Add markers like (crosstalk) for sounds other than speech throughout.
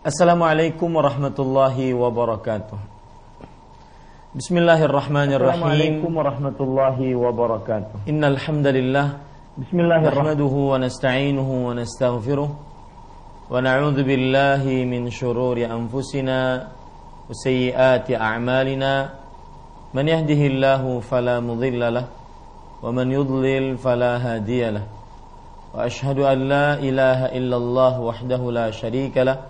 Assalamualaikum warahmatullahi wabarakatuh. Bismillahirrahmanirrahim. Assalamualaikum warahmatullahi wabarakatuh. Innal hamdalillah Bismillahirrahmanirrahim. nahmaduhu wa nasta'inuhu wa nastaghfiruh wa na'udzu billahi min shururi anfusina wa sayyiati a'malina. Man yahdihillahu fala mudilla lah wa man yudlil fala hadiya lah. Wa ashhadu an la ilaha illallah wahdahu la sharika lah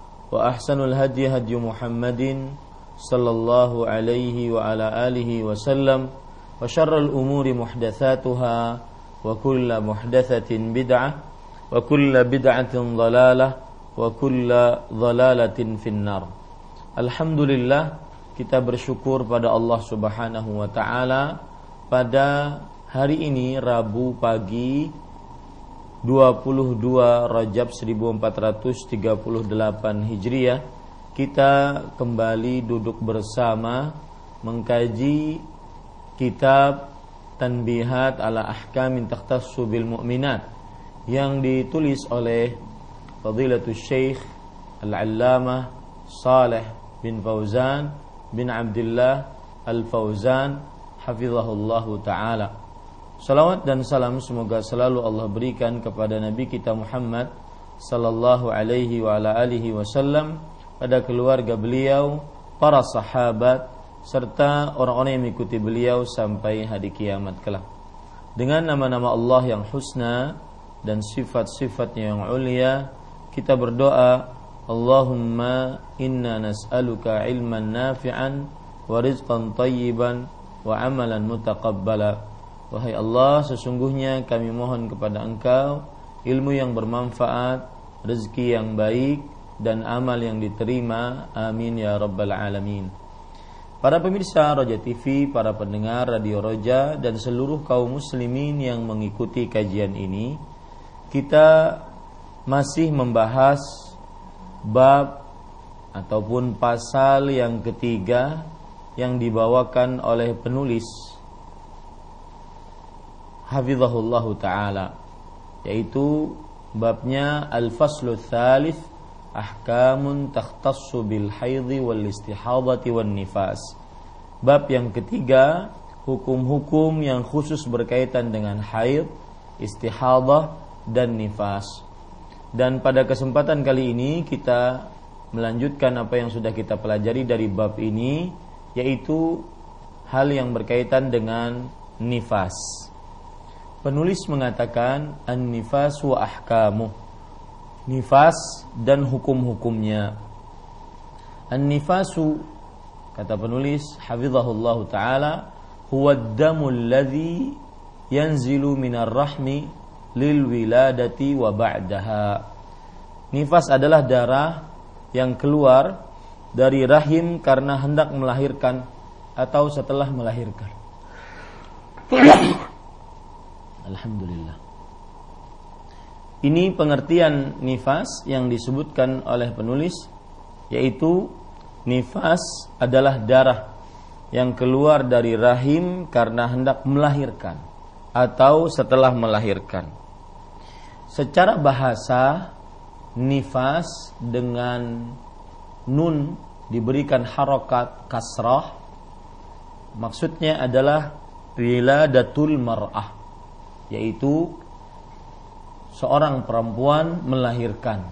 وأحسن الهدي هدي محمد صلى الله عليه وعلى آله وسلم وشر الأمور محدثاتها وكل محدثة بدعة وكل بدعة ضلالة وكل ضلالة في النار الحمد لله kita bersyukur pada Allah Subhanahu wa taala pada hari ini Rabu pagi 22 Rajab 1438 Hijriah kita kembali duduk bersama mengkaji kitab Tanbihat ala Ahkamin Takhtassu bil Mu'minat yang ditulis oleh Fadilatul Syekh Al-Allamah Saleh bin Fauzan bin Abdullah Al-Fauzan hafizahullahu taala Salawat dan salam semoga selalu Allah berikan kepada Nabi kita Muhammad sallallahu alaihi wa ala alihi wasallam pada keluarga beliau, para sahabat serta orang-orang yang mengikuti beliau sampai hari kiamat kelak. Dengan nama-nama Allah yang husna dan sifat-sifatnya yang ulia, kita berdoa, Allahumma inna nas'aluka ilman nafi'an wa rizqan tayyiban wa amalan mutaqabbala. Wahai Allah, sesungguhnya kami mohon kepada Engkau ilmu yang bermanfaat, rezeki yang baik, dan amal yang diterima. Amin ya Rabbal Alamin. Para pemirsa Roja TV, para pendengar Radio Roja, dan seluruh kaum muslimin yang mengikuti kajian ini, kita masih membahas bab ataupun pasal yang ketiga yang dibawakan oleh penulis hafizahullah taala yaitu babnya al-faslu thalith ahkamun takhtassu bil haidhi wal istihadati wan nifas. Bab yang ketiga hukum-hukum yang khusus berkaitan dengan haid istihadah dan nifas. Dan pada kesempatan kali ini kita melanjutkan apa yang sudah kita pelajari dari bab ini yaitu hal yang berkaitan dengan nifas Penulis mengatakan an-nifas wa ahkamu. Nifas dan hukum-hukumnya. An-nifasu kata penulis hafizahullah taala huwa ad-damu alladhi yanzilu minar rahmi lil wiladati wa ba'daha. Nifas adalah darah yang keluar dari rahim karena hendak melahirkan atau setelah melahirkan. (coughs) Alhamdulillah. Ini pengertian nifas yang disebutkan oleh penulis yaitu nifas adalah darah yang keluar dari rahim karena hendak melahirkan atau setelah melahirkan. Secara bahasa nifas dengan nun diberikan harokat kasrah maksudnya adalah wiladatul mar'ah yaitu seorang perempuan melahirkan.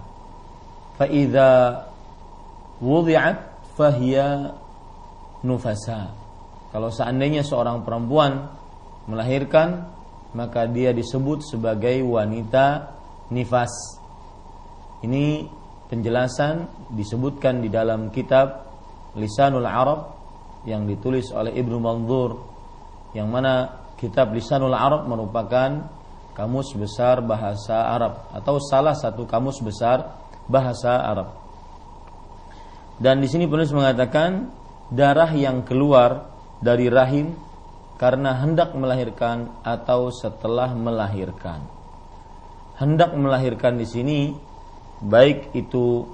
Faida wudi'at fahiya nufasa. Kalau seandainya seorang perempuan melahirkan, maka dia disebut sebagai wanita nifas. Ini penjelasan disebutkan di dalam kitab Lisanul Arab yang ditulis oleh Ibnu Manzur yang mana kitab Lisanul Arab merupakan kamus besar bahasa Arab atau salah satu kamus besar bahasa Arab. Dan di sini penulis mengatakan darah yang keluar dari rahim karena hendak melahirkan atau setelah melahirkan. Hendak melahirkan di sini baik itu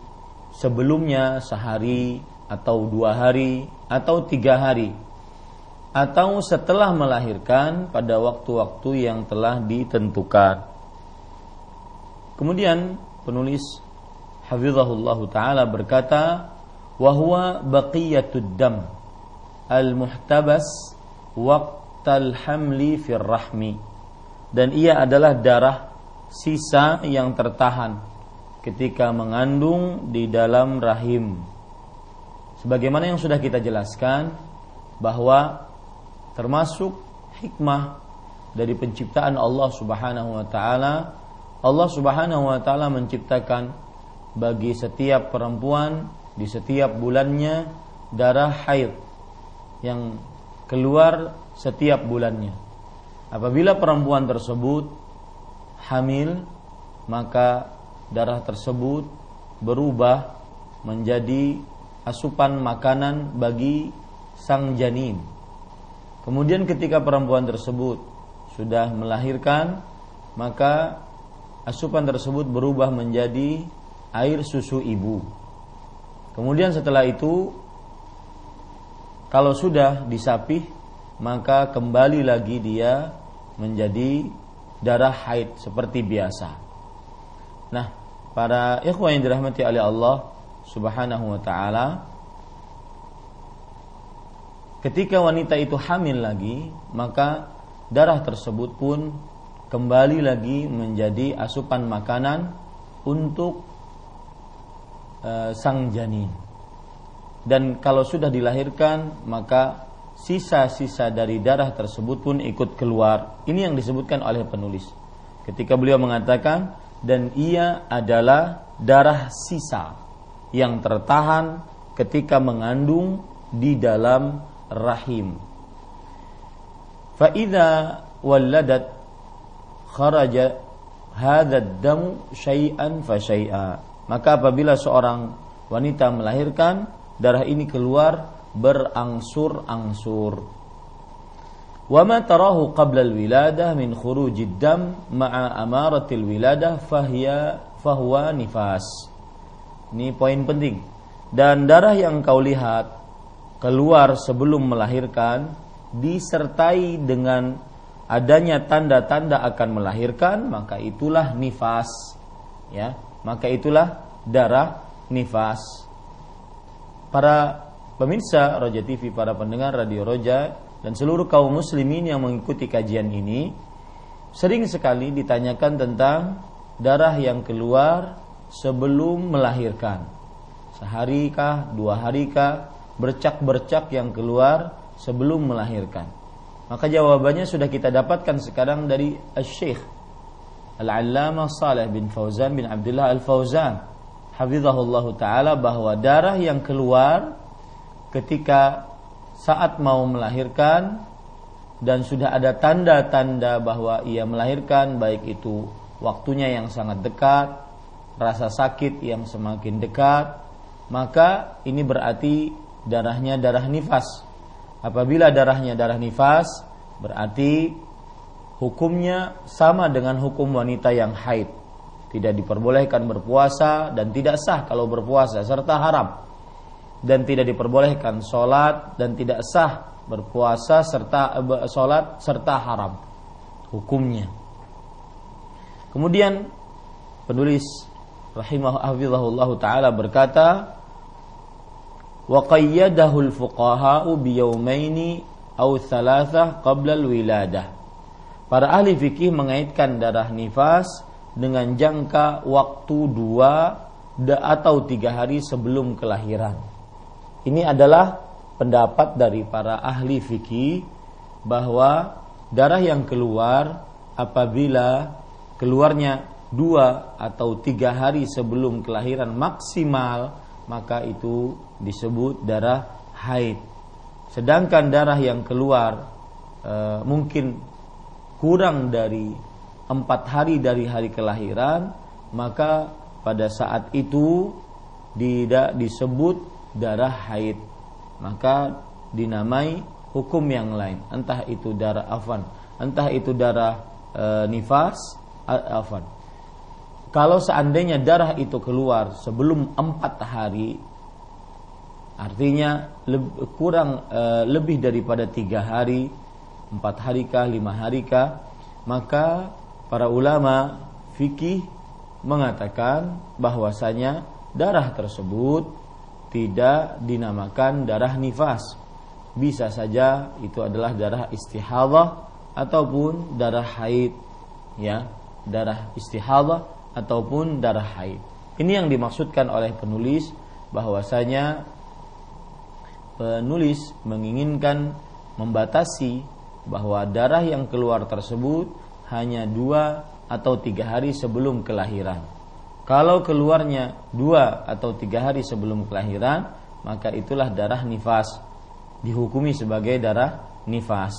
sebelumnya sehari atau dua hari atau tiga hari atau setelah melahirkan pada waktu-waktu yang telah ditentukan. Kemudian penulis Hafizahullah Ta'ala berkata wahwa baqiyatud dam al-muhtabas waqtal hamli fir rahmi dan ia adalah darah sisa yang tertahan ketika mengandung di dalam rahim sebagaimana yang sudah kita jelaskan bahwa termasuk hikmah dari penciptaan Allah Subhanahu wa taala Allah Subhanahu wa taala menciptakan bagi setiap perempuan di setiap bulannya darah haid yang keluar setiap bulannya. Apabila perempuan tersebut hamil, maka darah tersebut berubah menjadi asupan makanan bagi sang janin. Kemudian ketika perempuan tersebut sudah melahirkan, maka asupan tersebut berubah menjadi air susu ibu. Kemudian setelah itu kalau sudah disapih maka kembali lagi dia menjadi darah haid seperti biasa. Nah, para ikhwan yang dirahmati oleh Allah Subhanahu wa taala ketika wanita itu hamil lagi, maka darah tersebut pun kembali lagi menjadi asupan makanan untuk Eh, sang janin. Dan kalau sudah dilahirkan, maka sisa-sisa dari darah tersebut pun ikut keluar. Ini yang disebutkan oleh penulis. Ketika beliau mengatakan dan ia adalah darah sisa yang tertahan ketika mengandung di dalam rahim. Faida waladat kharaja syai'an fa maka apabila seorang wanita melahirkan, darah ini keluar berangsur-angsur. Wa tarahu qabla al-wiladah min khurujid dam ma'a amaratil wiladah fahiya. Ini poin penting. Dan darah yang kau lihat keluar sebelum melahirkan disertai dengan adanya tanda-tanda akan melahirkan maka itulah nifas ya maka itulah darah nifas. Para pemirsa Roja TV, para pendengar Radio Roja dan seluruh kaum muslimin yang mengikuti kajian ini sering sekali ditanyakan tentang darah yang keluar sebelum melahirkan. Seharikah, dua harikah, bercak-bercak yang keluar sebelum melahirkan. Maka jawabannya sudah kita dapatkan sekarang dari Syekh Al-Allamah Saleh bin Fauzan bin Abdullah Al-Fauzan hafizahullah taala bahwa darah yang keluar ketika saat mau melahirkan dan sudah ada tanda-tanda bahwa ia melahirkan baik itu waktunya yang sangat dekat, rasa sakit yang semakin dekat, maka ini berarti darahnya darah nifas. Apabila darahnya darah nifas, berarti hukumnya sama dengan hukum wanita yang haid. Tidak diperbolehkan berpuasa dan tidak sah kalau berpuasa serta haram. Dan tidak diperbolehkan sholat dan tidak sah berpuasa serta eh, sholat serta haram. Hukumnya. Kemudian penulis rahimahullah taala berkata wa qayyadahu al-fuqaha'u bi yawmaini aw thalathah qabla al-wiladah Para ahli fikih mengaitkan darah nifas dengan jangka waktu dua atau tiga hari sebelum kelahiran. Ini adalah pendapat dari para ahli fikih bahwa darah yang keluar apabila keluarnya dua atau tiga hari sebelum kelahiran maksimal maka itu disebut darah haid. Sedangkan darah yang keluar e, mungkin kurang dari empat hari dari hari kelahiran maka pada saat itu tidak disebut darah haid. Maka dinamai hukum yang lain. Entah itu darah afan entah itu darah e, nifas afan kalau seandainya darah itu keluar sebelum empat hari artinya kurang e, lebih daripada tiga hari empat hari kah lima hari kah maka para ulama fikih mengatakan bahwasanya darah tersebut tidak dinamakan darah nifas. Bisa saja itu adalah darah istihadah ataupun darah haid ya. Darah istihadah ataupun darah haid ini yang dimaksudkan oleh penulis bahwasanya penulis menginginkan membatasi bahwa darah yang keluar tersebut hanya dua atau tiga hari sebelum kelahiran. Kalau keluarnya dua atau tiga hari sebelum kelahiran, maka itulah darah nifas dihukumi sebagai darah nifas.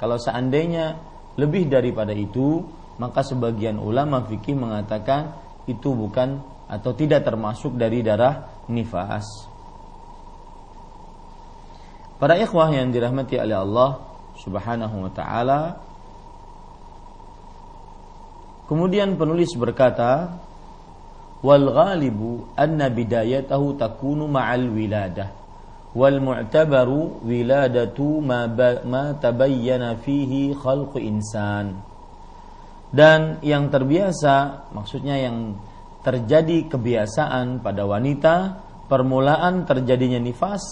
Kalau seandainya lebih daripada itu, maka sebagian ulama fikih mengatakan itu bukan atau tidak termasuk dari darah nifas. Para ikhwah yang dirahmati oleh Allah Subhanahu wa taala Kemudian penulis berkata, "Wal ghalibu anna bidayatahu takunu ma'al wiladah." wal mu'tabaru wiladatu ma, ma tabayyana fihi khalqu insan dan yang terbiasa maksudnya yang terjadi kebiasaan pada wanita permulaan terjadinya nifas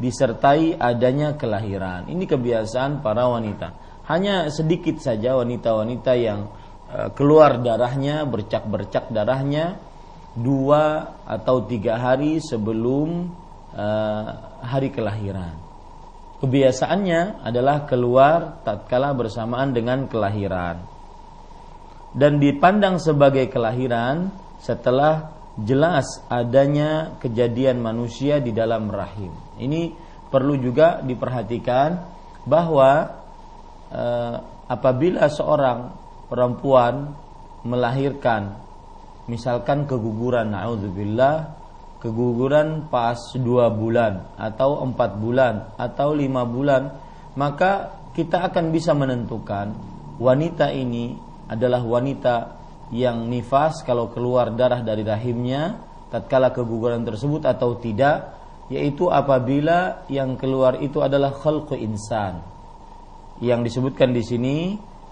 disertai adanya kelahiran ini kebiasaan para wanita hanya sedikit saja wanita-wanita yang uh, keluar darahnya bercak-bercak darahnya dua atau tiga hari sebelum uh, hari kelahiran. Kebiasaannya adalah keluar tatkala bersamaan dengan kelahiran. Dan dipandang sebagai kelahiran setelah jelas adanya kejadian manusia di dalam rahim. Ini perlu juga diperhatikan bahwa uh, apabila seorang perempuan melahirkan misalkan keguguran naudzubillah keguguran pas dua bulan atau empat bulan atau lima bulan maka kita akan bisa menentukan wanita ini adalah wanita yang nifas kalau keluar darah dari rahimnya tatkala keguguran tersebut atau tidak yaitu apabila yang keluar itu adalah khalqu insan. Yang disebutkan di sini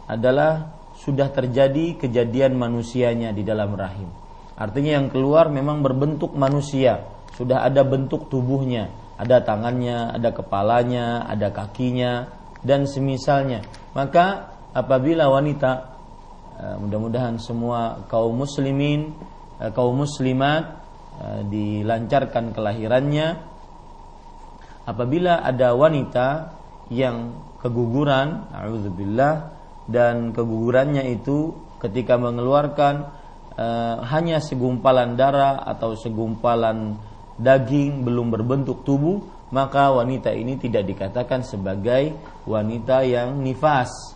adalah sudah terjadi kejadian manusianya di dalam rahim. Artinya yang keluar memang berbentuk manusia, sudah ada bentuk tubuhnya, ada tangannya, ada kepalanya, ada kakinya dan semisalnya. Maka apabila wanita mudah-mudahan semua kaum muslimin, eh, kaum muslimat eh, dilancarkan kelahirannya apabila ada wanita yang keguguran, auzubillah dan kegugurannya itu ketika mengeluarkan hanya segumpalan darah atau segumpalan daging belum berbentuk tubuh, maka wanita ini tidak dikatakan sebagai wanita yang nifas.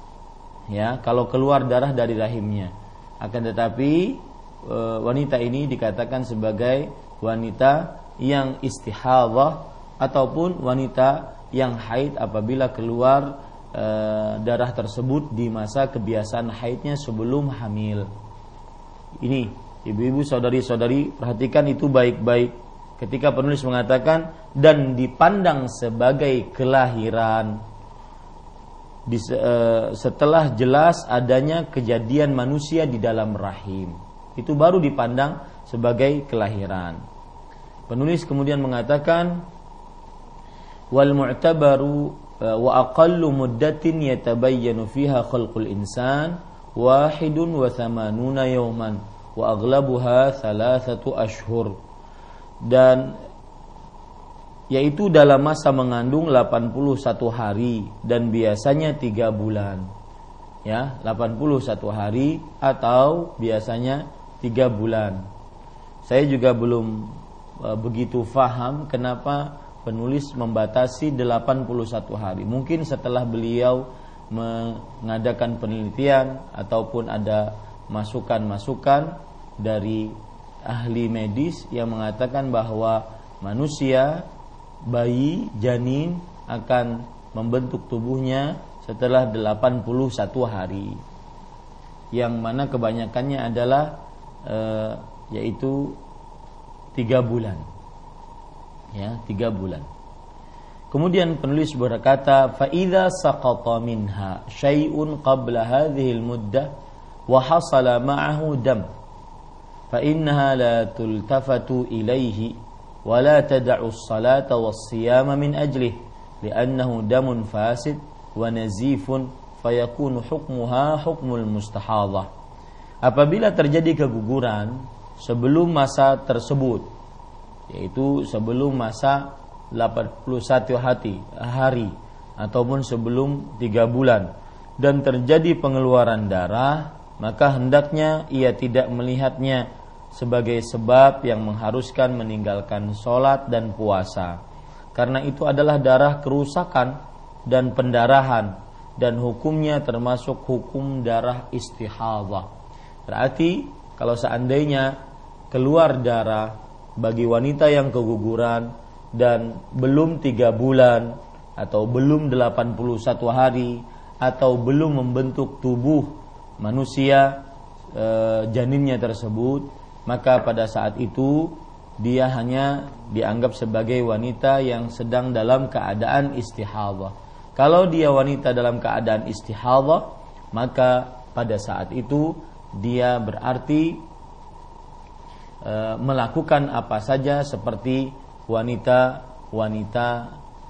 Ya, kalau keluar darah dari rahimnya. Akan tetapi e, wanita ini dikatakan sebagai wanita yang istihadhah ataupun wanita yang haid apabila keluar e, darah tersebut di masa kebiasaan haidnya sebelum hamil. Ini ibu-ibu saudari-saudari perhatikan itu baik-baik ketika penulis mengatakan dan dipandang sebagai kelahiran uh, setelah jelas adanya kejadian manusia di dalam rahim. Itu baru dipandang sebagai kelahiran. Penulis kemudian mengatakan wal mu'tabaru uh, wa aqallu muddatin yatabayyanu fiha khalqul insan wahidun wa thamanuna yawman wa aglabuha thalathatu ashhur. Dan yaitu dalam masa mengandung 81 hari dan biasanya 3 bulan. Ya, 81 hari atau biasanya 3 bulan. Saya juga belum e, begitu faham kenapa penulis membatasi 81 hari. Mungkin setelah beliau mengadakan penelitian ataupun ada masukan-masukan dari ahli medis yang mengatakan bahwa manusia bayi janin akan membentuk tubuhnya setelah 81 hari. Yang mana kebanyakannya adalah e, yaitu tiga bulan. Ya tiga bulan. Kemudian penulis berkata faida saqata minha syai'un qabla hadhihi al-muddah wa hasala ma'ahu dam fa innaha la tultafatu ilaihi ولا تدع الصلاة والصيام من أجله لأنه دم فاسد ونزيف فيكون حكمها حكم المستحاضة apabila terjadi keguguran sebelum masa tersebut yaitu sebelum masa 81 hati, hari ataupun sebelum tiga bulan dan terjadi pengeluaran darah maka hendaknya ia tidak melihatnya sebagai sebab yang mengharuskan meninggalkan sholat dan puasa. Karena itu adalah darah kerusakan dan pendarahan dan hukumnya termasuk hukum darah istihadah. Berarti kalau seandainya keluar darah bagi wanita yang keguguran dan belum tiga bulan atau belum 81 hari atau belum membentuk tubuh manusia e, janinnya tersebut maka pada saat itu dia hanya dianggap sebagai wanita yang sedang dalam keadaan istihadah. Kalau dia wanita dalam keadaan istihadah, maka pada saat itu dia berarti e, melakukan apa saja seperti wanita-wanita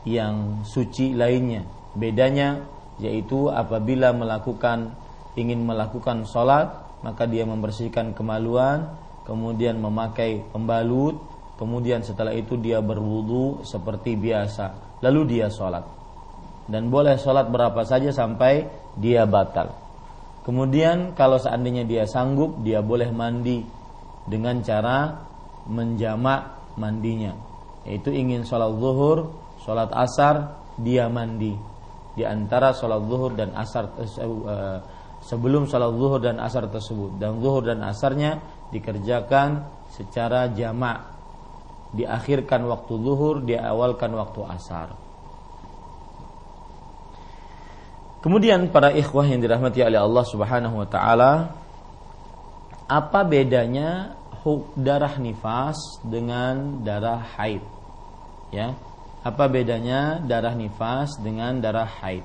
yang suci lainnya. Bedanya yaitu apabila melakukan ingin melakukan sholat maka dia membersihkan kemaluan kemudian memakai pembalut, kemudian setelah itu dia berwudu seperti biasa, lalu dia sholat. Dan boleh sholat berapa saja sampai dia batal. Kemudian kalau seandainya dia sanggup, dia boleh mandi dengan cara menjamak mandinya. Yaitu ingin sholat zuhur, sholat asar, dia mandi. Di antara sholat zuhur dan asar eh, sebelum sholat zuhur dan asar tersebut. Dan zuhur dan asarnya dikerjakan secara jamak. Diakhirkan waktu zuhur diawalkan waktu asar. Kemudian para ikhwah yang dirahmati oleh Allah Subhanahu wa taala apa bedanya darah nifas dengan darah haid? Ya apa bedanya darah nifas dengan darah haid?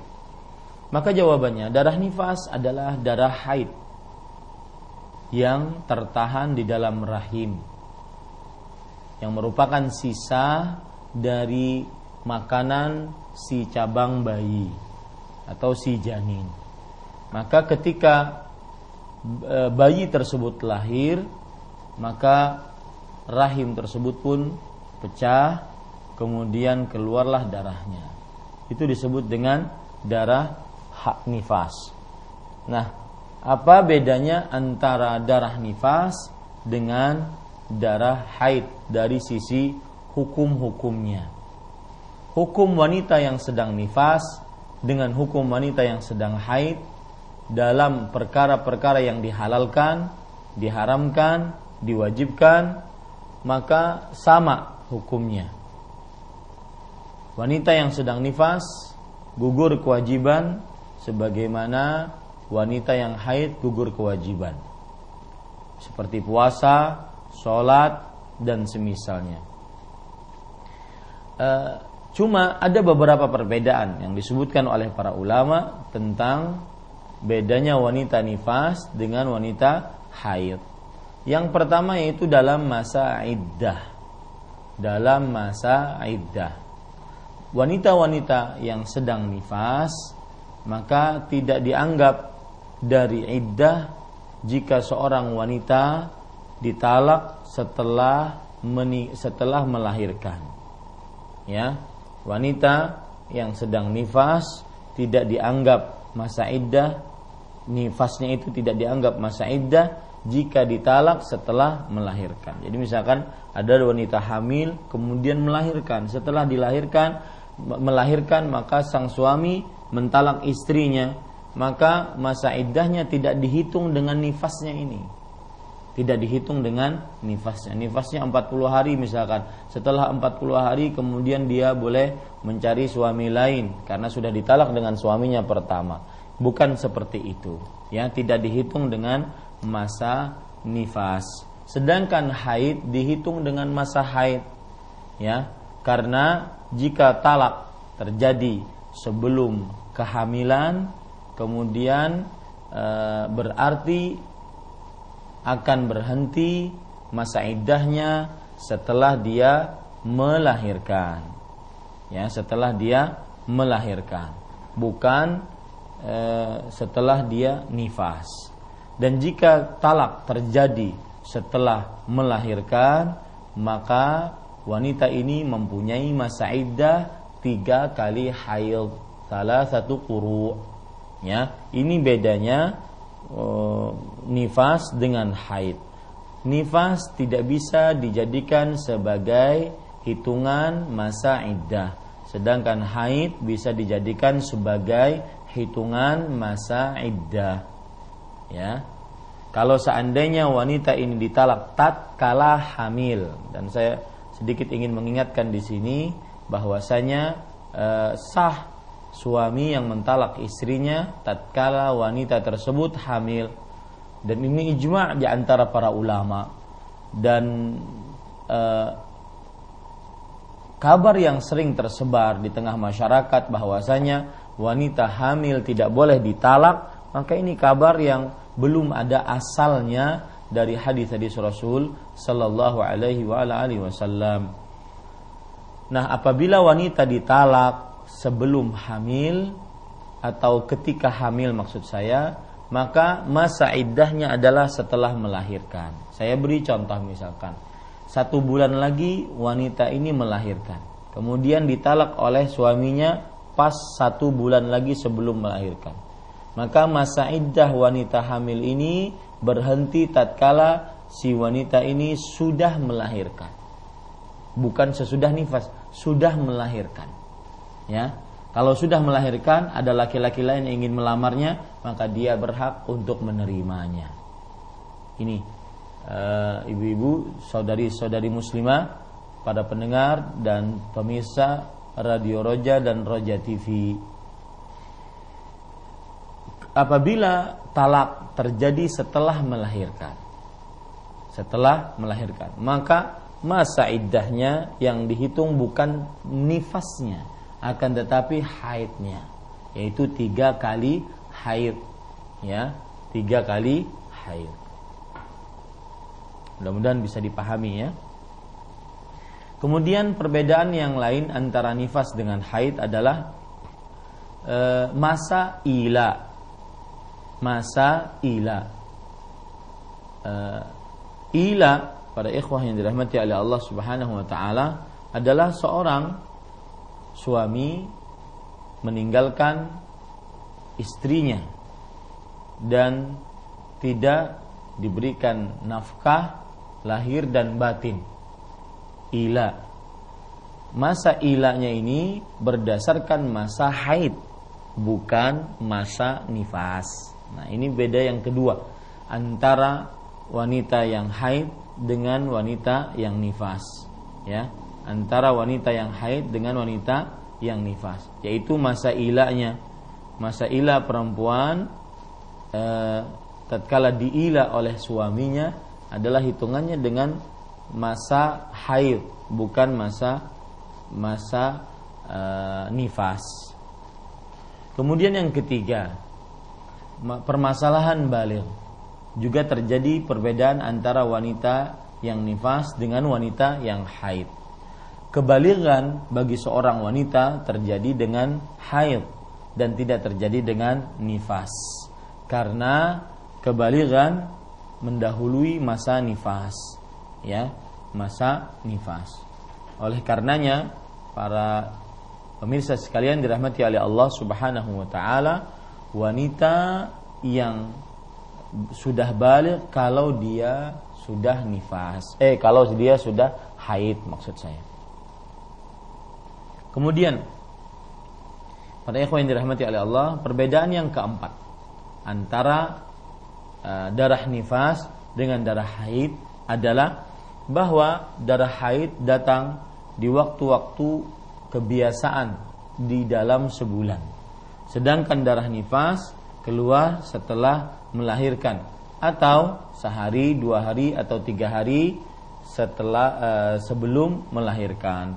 Maka jawabannya darah nifas adalah darah haid yang tertahan di dalam rahim yang merupakan sisa dari makanan si cabang bayi atau si janin. Maka ketika e, bayi tersebut lahir, maka rahim tersebut pun pecah, kemudian keluarlah darahnya. Itu disebut dengan darah hak nifas. Nah, apa bedanya antara darah nifas dengan darah haid dari sisi hukum-hukumnya? Hukum wanita yang sedang nifas dengan hukum wanita yang sedang haid dalam perkara-perkara yang dihalalkan, diharamkan, diwajibkan, maka sama hukumnya. Wanita yang sedang nifas gugur kewajiban sebagaimana wanita yang haid gugur kewajiban seperti puasa, sholat dan semisalnya. E, cuma ada beberapa perbedaan yang disebutkan oleh para ulama tentang bedanya wanita nifas dengan wanita haid. Yang pertama yaitu dalam masa iddah. Dalam masa iddah. Wanita-wanita yang sedang nifas maka tidak dianggap dari iddah jika seorang wanita ditalak setelah meni, setelah melahirkan. Ya, wanita yang sedang nifas tidak dianggap masa iddah, nifasnya itu tidak dianggap masa iddah jika ditalak setelah melahirkan. Jadi misalkan ada wanita hamil kemudian melahirkan, setelah dilahirkan melahirkan maka sang suami mentalak istrinya, maka masa iddahnya tidak dihitung dengan nifasnya ini tidak dihitung dengan nifasnya. Nifasnya 40 hari misalkan. Setelah 40 hari kemudian dia boleh mencari suami lain karena sudah ditalak dengan suaminya pertama. Bukan seperti itu. Ya, tidak dihitung dengan masa nifas. Sedangkan haid dihitung dengan masa haid. Ya, karena jika talak terjadi sebelum kehamilan kemudian e, berarti akan berhenti masa iddahnya setelah dia melahirkan. Ya, setelah dia melahirkan, bukan e, setelah dia nifas. Dan jika talak terjadi setelah melahirkan, maka wanita ini mempunyai masa iddah tiga kali haid, salah satu kuru. Ya, ini bedanya uh, nifas dengan haid. Nifas tidak bisa dijadikan sebagai hitungan masa iddah, sedangkan haid bisa dijadikan sebagai hitungan masa iddah. Ya. Kalau seandainya wanita ini ditalak tatkala hamil dan saya sedikit ingin mengingatkan di sini bahwasanya uh, sah suami yang mentalak istrinya tatkala wanita tersebut hamil dan ini ijma' di antara para ulama dan uh, kabar yang sering tersebar di tengah masyarakat bahwasanya wanita hamil tidak boleh ditalak maka ini kabar yang belum ada asalnya dari hadis-hadis Rasul sallallahu alaihi wasallam. Nah, apabila wanita ditalak sebelum hamil atau ketika hamil maksud saya, maka masa iddahnya adalah setelah melahirkan. Saya beri contoh misalkan, satu bulan lagi wanita ini melahirkan, kemudian ditalak oleh suaminya pas satu bulan lagi sebelum melahirkan. Maka masa iddah wanita hamil ini berhenti tatkala si wanita ini sudah melahirkan. Bukan sesudah nifas, sudah melahirkan ya. Kalau sudah melahirkan ada laki-laki lain yang ingin melamarnya maka dia berhak untuk menerimanya. Ini uh, ibu-ibu saudari-saudari muslimah pada pendengar dan pemirsa Radio Roja dan Roja TV apabila talak terjadi setelah melahirkan setelah melahirkan maka masa iddahnya yang dihitung bukan nifasnya akan tetapi haidnya yaitu tiga kali haid ya. Tiga kali haid. Mudah-mudahan bisa dipahami ya. Kemudian perbedaan yang lain antara nifas dengan haid adalah e, masa ila. Masa ila. E, ila pada ikhwah yang dirahmati oleh Allah Subhanahu wa taala adalah seorang suami meninggalkan istrinya dan tidak diberikan nafkah lahir dan batin. Ila. Masa ilanya ini berdasarkan masa haid bukan masa nifas. Nah ini beda yang kedua antara wanita yang haid dengan wanita yang nifas ya antara wanita yang haid dengan wanita yang nifas yaitu masa ilahnya. Masa ilah perempuan e, tatkala diilah oleh suaminya adalah hitungannya dengan masa haid bukan masa masa e, nifas. Kemudian yang ketiga permasalahan balik. Juga terjadi perbedaan antara wanita yang nifas dengan wanita yang haid kebaligan bagi seorang wanita terjadi dengan haid dan tidak terjadi dengan nifas. Karena kebaligan mendahului masa nifas. Ya, masa nifas. Oleh karenanya para pemirsa sekalian dirahmati oleh Allah Subhanahu wa taala, wanita yang sudah balik kalau dia sudah nifas. Eh kalau dia sudah haid maksud saya. Kemudian pada ikhwan yang dirahmati oleh Allah, perbedaan yang keempat antara uh, darah nifas dengan darah haid adalah bahwa darah haid datang di waktu-waktu kebiasaan di dalam sebulan. Sedangkan darah nifas keluar setelah melahirkan atau sehari, dua hari atau tiga hari setelah uh, sebelum melahirkan.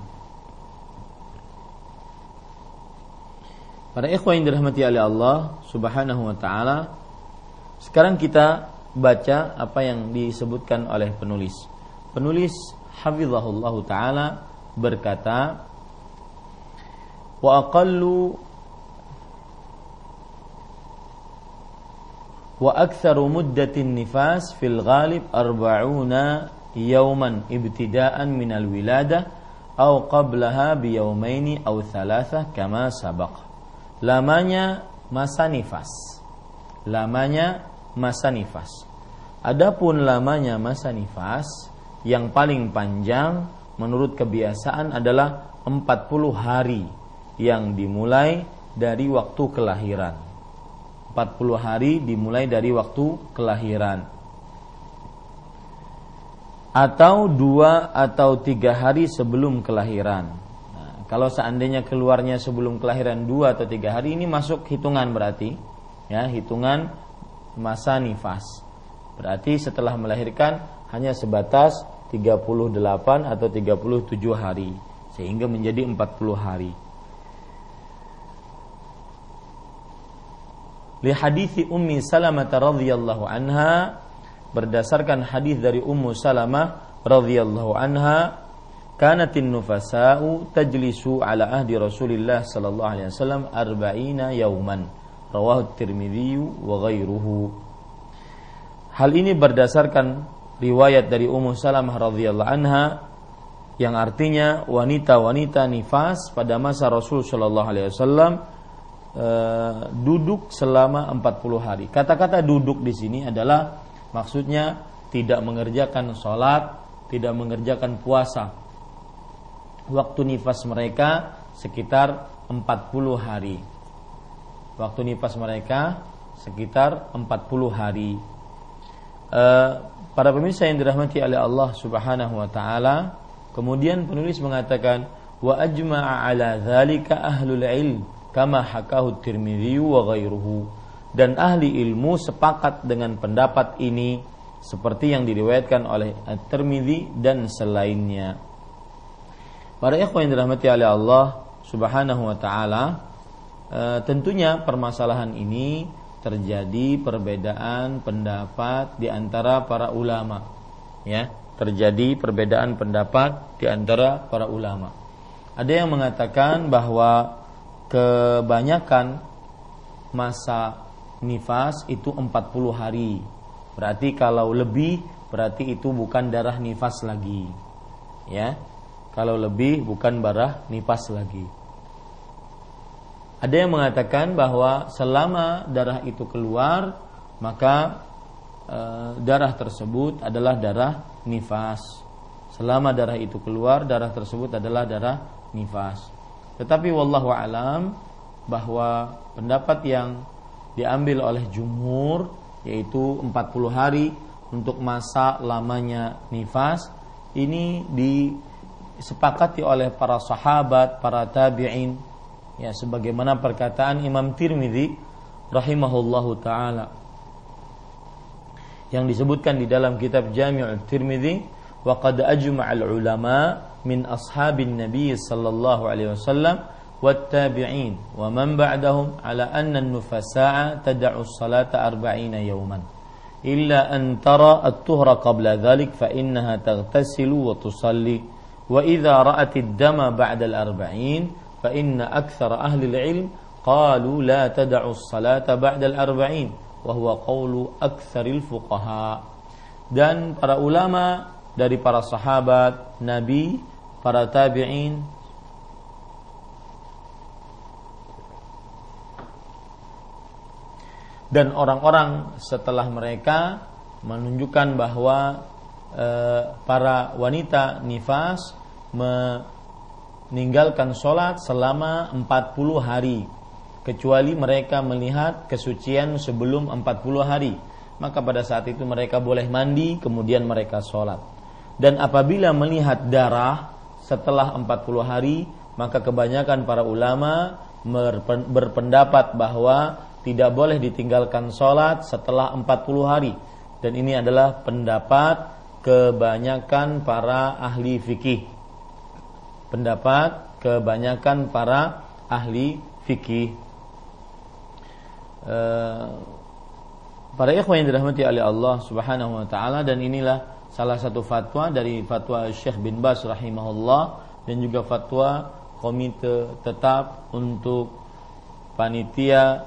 Para ikhwan yang dirahmati oleh Allah Subhanahu wa taala, sekarang kita baca apa yang disebutkan oleh penulis. Penulis hafizahullah taala berkata, "Wa aqallu wa aktsaru muddatin nifas fil ghalib arba'una yawman ibtida'an min al-wiladah aw qablaha bi yawmaini aw thalathah kama sabaq." Lamanya masa nifas. Lamanya masa nifas. Adapun lamanya masa nifas yang paling panjang menurut kebiasaan adalah 40 hari yang dimulai dari waktu kelahiran. 40 hari dimulai dari waktu kelahiran. Atau dua atau tiga hari sebelum kelahiran kalau seandainya keluarnya sebelum kelahiran dua atau tiga hari ini masuk hitungan berarti, ya hitungan masa nifas. Berarti setelah melahirkan hanya sebatas 38 atau 37 hari sehingga menjadi 40 hari. Li hadithi Ummi Salamah radhiyallahu anha berdasarkan hadis dari Ummu Salamah radhiyallahu anha kanatin nufasa'u tajlisu ala ahdi Rasulillah sallallahu alaihi wasallam arba'ina yauman. Rawahu Tirmidzi wa ghairuhu. Hal ini berdasarkan riwayat dari Ummu Salamah radhiyallahu anha yang artinya wanita-wanita nifas pada masa Rasul sallallahu alaihi wasallam e, duduk selama 40 hari. Kata-kata duduk di sini adalah maksudnya tidak mengerjakan sholat, tidak mengerjakan puasa, waktu nifas mereka sekitar 40 hari. Waktu nifas mereka sekitar 40 hari. E, para pemirsa yang dirahmati oleh Allah Subhanahu wa taala, kemudian penulis mengatakan wa ajma'a ala dzalika ahlul ilm kama hakahu Tirmidzi wa ghairuhu dan ahli ilmu sepakat dengan pendapat ini seperti yang diriwayatkan oleh At-Tirmidzi dan selainnya. Para ikhwan yang dirahmati oleh Allah Subhanahu wa taala, e, tentunya permasalahan ini terjadi perbedaan pendapat di antara para ulama. Ya, terjadi perbedaan pendapat di antara para ulama. Ada yang mengatakan bahwa kebanyakan masa nifas itu 40 hari. Berarti kalau lebih berarti itu bukan darah nifas lagi. Ya. Kalau lebih bukan barah nipas lagi. Ada yang mengatakan bahwa selama darah itu keluar maka e, darah tersebut adalah darah nifas. Selama darah itu keluar darah tersebut adalah darah nifas. Tetapi wallahu alam bahwa pendapat yang diambil oleh jumhur yaitu 40 hari untuk masa lamanya nifas ini di disepakati oleh para sahabat, para tabi'in ya sebagaimana perkataan Imam Tirmidzi rahimahullahu taala yang disebutkan di dalam kitab Jami'ul Tirmidzi wa qad ajma'al ulama min ashabin nabi sallallahu alaihi wasallam والتابعين ومن بعدهم على أن النفساء تدع الصلاة أربعين يوما إلا أن ترى الطهر قبل ذلك فإنها تغتسل وتصلي وإذا رأت الدم بعد الأربعين فإن أكثر أهل العلم قالوا لا تدع الصلاة بعد الأربعين وهو قول أكثر الفقهاء dan para ulama dari para sahabat Nabi para tabi'in dan orang-orang setelah mereka menunjukkan bahwa e, para wanita nifas meninggalkan sholat selama 40 hari kecuali mereka melihat kesucian sebelum 40 hari. Maka pada saat itu mereka boleh mandi kemudian mereka sholat. Dan apabila melihat darah setelah 40 hari maka kebanyakan para ulama berpendapat bahwa tidak boleh ditinggalkan sholat setelah 40 hari. Dan ini adalah pendapat kebanyakan para ahli fikih pendapat kebanyakan para ahli fikih uh, para ikhwan yang dirahmati oleh Allah Subhanahu wa taala dan inilah salah satu fatwa dari fatwa Syekh bin Bas rahimahullah dan juga fatwa komite tetap untuk panitia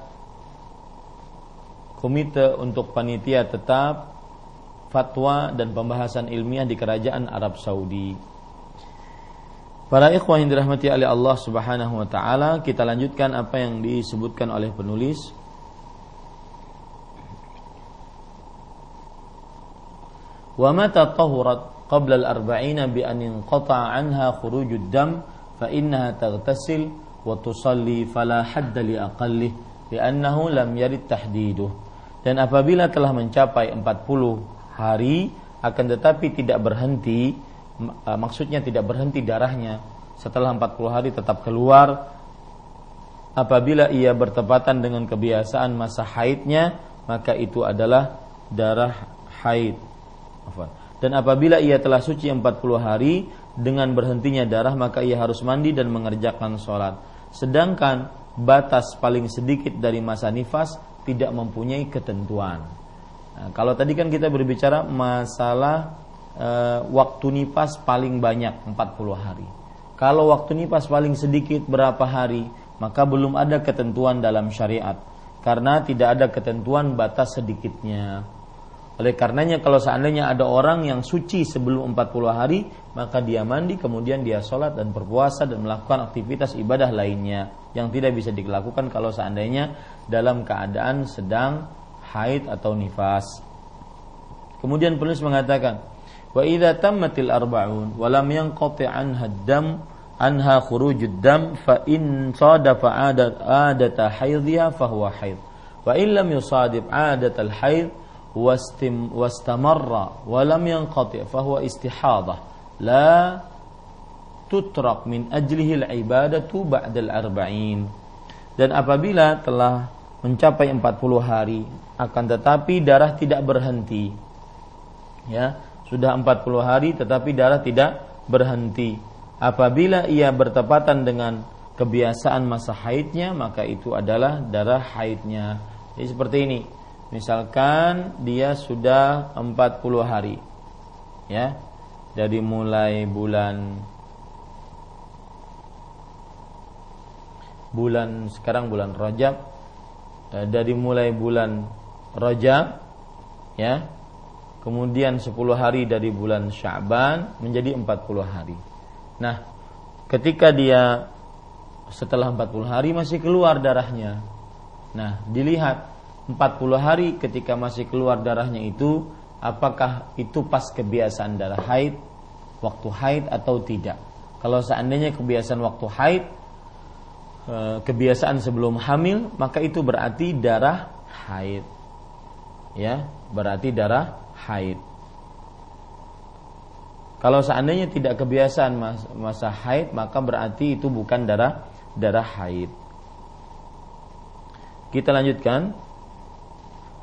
komite untuk panitia tetap fatwa dan pembahasan ilmiah di kerajaan Arab Saudi. Para ikhwah yang dirahmati oleh Allah Subhanahu wa taala, kita lanjutkan apa yang disebutkan oleh penulis. Wa mata tahurat qabla al-arba'ina bi an الدم anha khurujud dam fa innaha taghtasil wa tusalli fala hadda li lam yarid tahdiduh. Dan apabila telah mencapai 40 hari akan tetapi tidak berhenti maksudnya tidak berhenti darahnya setelah 40 hari tetap keluar apabila ia bertepatan dengan kebiasaan masa haidnya maka itu adalah darah haid dan apabila ia telah suci 40 hari dengan berhentinya darah maka ia harus mandi dan mengerjakan sholat. Sedangkan batas paling sedikit dari masa nifas tidak mempunyai ketentuan. Nah, kalau tadi kan kita berbicara masalah e, waktu nifas paling banyak 40 hari. Kalau waktu nifas paling sedikit berapa hari, maka belum ada ketentuan dalam syariat karena tidak ada ketentuan batas sedikitnya. Oleh karenanya kalau seandainya ada orang yang suci sebelum 40 hari, maka dia mandi, kemudian dia sholat dan berpuasa dan melakukan aktivitas ibadah lainnya yang tidak bisa dilakukan kalau seandainya dalam keadaan sedang haid atau nifas. Kemudian penulis mengatakan, Wa idza tammatil arba'un wa lam yanqati anha dam anha khurujud dam fa in sadafa adat adata haidhiha fa huwa haid. Wa in lam yusadib adat haid wastim wastamarra wa lam yanqati fa huwa. Dan apabila telah mencapai 40 hari akan tetapi darah tidak berhenti ya sudah 40 hari tetapi darah tidak berhenti apabila ia bertepatan dengan kebiasaan masa haidnya maka itu adalah darah haidnya jadi seperti ini Misalkan dia sudah 40 hari. Ya. Dari mulai bulan bulan sekarang bulan Rajab eh, dari mulai bulan Rajab ya kemudian 10 hari dari bulan Sya'ban menjadi 40 hari. Nah ketika dia setelah 40 hari masih keluar darahnya. Nah dilihat 40 hari ketika masih keluar darahnya itu apakah itu pas kebiasaan darah haid waktu haid atau tidak? Kalau seandainya kebiasaan waktu haid e, kebiasaan sebelum hamil maka itu berarti darah haid. Ya berarti darah haid. Kalau seandainya tidak kebiasaan masa haid maka berarti itu bukan darah darah haid. Kita lanjutkan.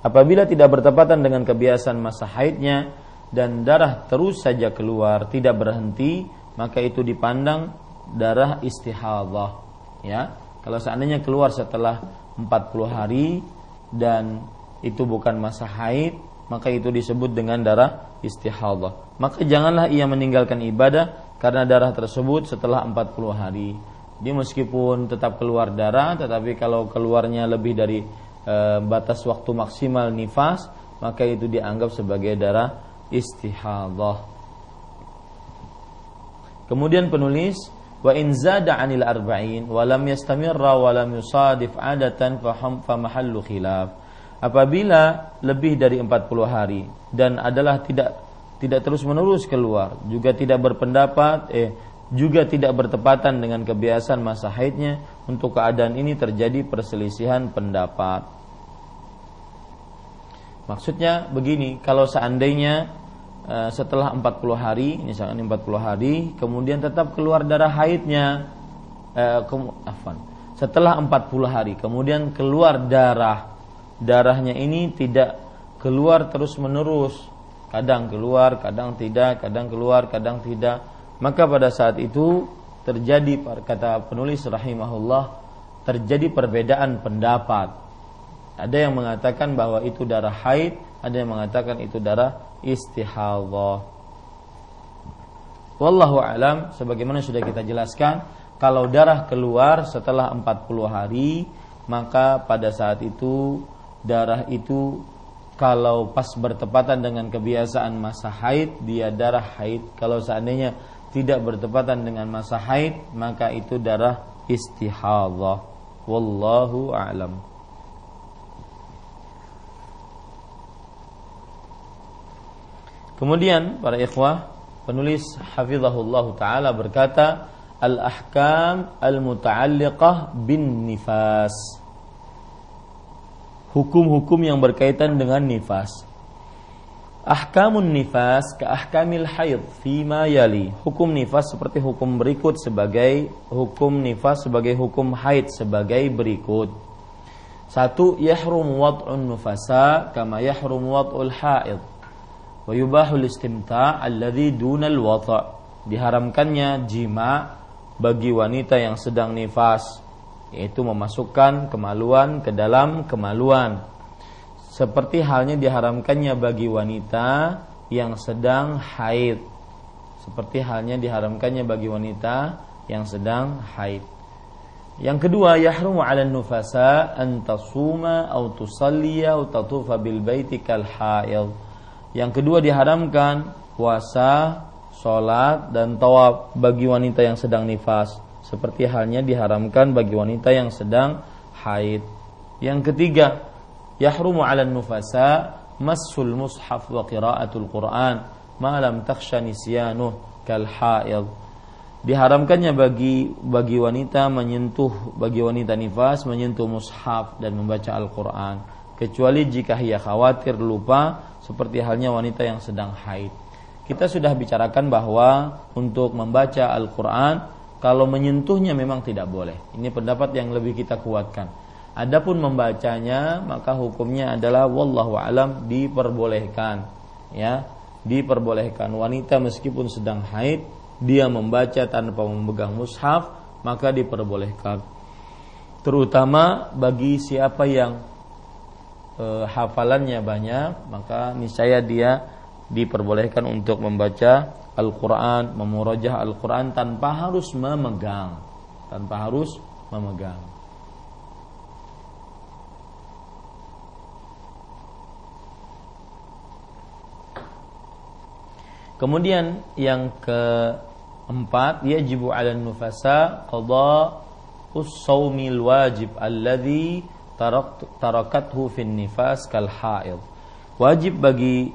Apabila tidak bertepatan dengan kebiasaan masa haidnya dan darah terus saja keluar tidak berhenti, maka itu dipandang darah istihadah. Ya, kalau seandainya keluar setelah 40 hari dan itu bukan masa haid, maka itu disebut dengan darah istihadah. Maka janganlah ia meninggalkan ibadah karena darah tersebut setelah 40 hari. Dia meskipun tetap keluar darah, tetapi kalau keluarnya lebih dari e, batas waktu maksimal nifas maka itu dianggap sebagai darah istihadah. Kemudian penulis wa in zada 'anil arba'in wa lam yastamirra wa lam yusadif 'adatan fa mahallu khilaf. Apabila lebih dari 40 hari dan adalah tidak tidak terus-menerus keluar, juga tidak berpendapat eh juga tidak bertepatan dengan kebiasaan masa haidnya, untuk keadaan ini terjadi perselisihan pendapat. Maksudnya begini, kalau seandainya uh, setelah 40 hari, misalkan 40 hari, kemudian tetap keluar darah haidnya, uh, afan, setelah 40 hari, kemudian keluar darah, darahnya ini tidak keluar terus menerus, kadang keluar, kadang tidak, kadang keluar, kadang tidak maka pada saat itu terjadi kata penulis rahimahullah terjadi perbedaan pendapat. Ada yang mengatakan bahwa itu darah haid, ada yang mengatakan itu darah istihadhah. Wallahu alam sebagaimana sudah kita jelaskan, kalau darah keluar setelah 40 hari, maka pada saat itu darah itu kalau pas bertepatan dengan kebiasaan masa haid dia darah haid. Kalau seandainya tidak bertepatan dengan masa haid maka itu darah istihadhah wallahu a'lam. Kemudian para ikhwah penulis hafizahullah taala berkata al-ahkam al-muta'alliqah bin nifas hukum-hukum yang berkaitan dengan nifas Ahkamun nifas ke ahkamil haid fima yali. Hukum nifas seperti hukum berikut sebagai hukum nifas sebagai hukum haid sebagai berikut. Satu, yahrum wad'un nufasa kama yahrum wad'ul haid. Wa yubahul istimta' alladhi dunal wata' Diharamkannya jima bagi wanita yang sedang nifas yaitu memasukkan kemaluan ke dalam kemaluan. Seperti halnya diharamkannya bagi wanita yang sedang haid. Seperti halnya diharamkannya bagi wanita yang sedang haid. Yang kedua yahrumu 'ala nufasa an tasuma aw tusalliya aw tatufa bil baiti kal haid. Yang kedua diharamkan puasa salat dan tawaf bagi wanita yang sedang nifas seperti halnya diharamkan bagi wanita yang sedang haid yang ketiga yahrumu 'ala nufasa massul mushaf wa qira'atul Qur'an ma lam takhsha nisyanuh kal haid diharamkannya bagi bagi wanita menyentuh bagi wanita nifas menyentuh mushaf dan membaca Al-Qur'an kecuali jika ia khawatir lupa seperti halnya wanita yang sedang haid. Kita sudah bicarakan bahwa untuk membaca Al-Qur'an kalau menyentuhnya memang tidak boleh. Ini pendapat yang lebih kita kuatkan. Adapun membacanya maka hukumnya adalah wallahu alam diperbolehkan ya diperbolehkan wanita meskipun sedang haid dia membaca tanpa memegang mushaf maka diperbolehkan terutama bagi siapa yang e, hafalannya banyak maka niscaya dia diperbolehkan untuk membaca Al-Qur'an memurajah Al-Qur'an tanpa harus memegang tanpa harus memegang Kemudian yang keempat yajibu 'ala nufasa qada us-saumil wajib alladhi tarakathu fin nifas kal haid. Wajib bagi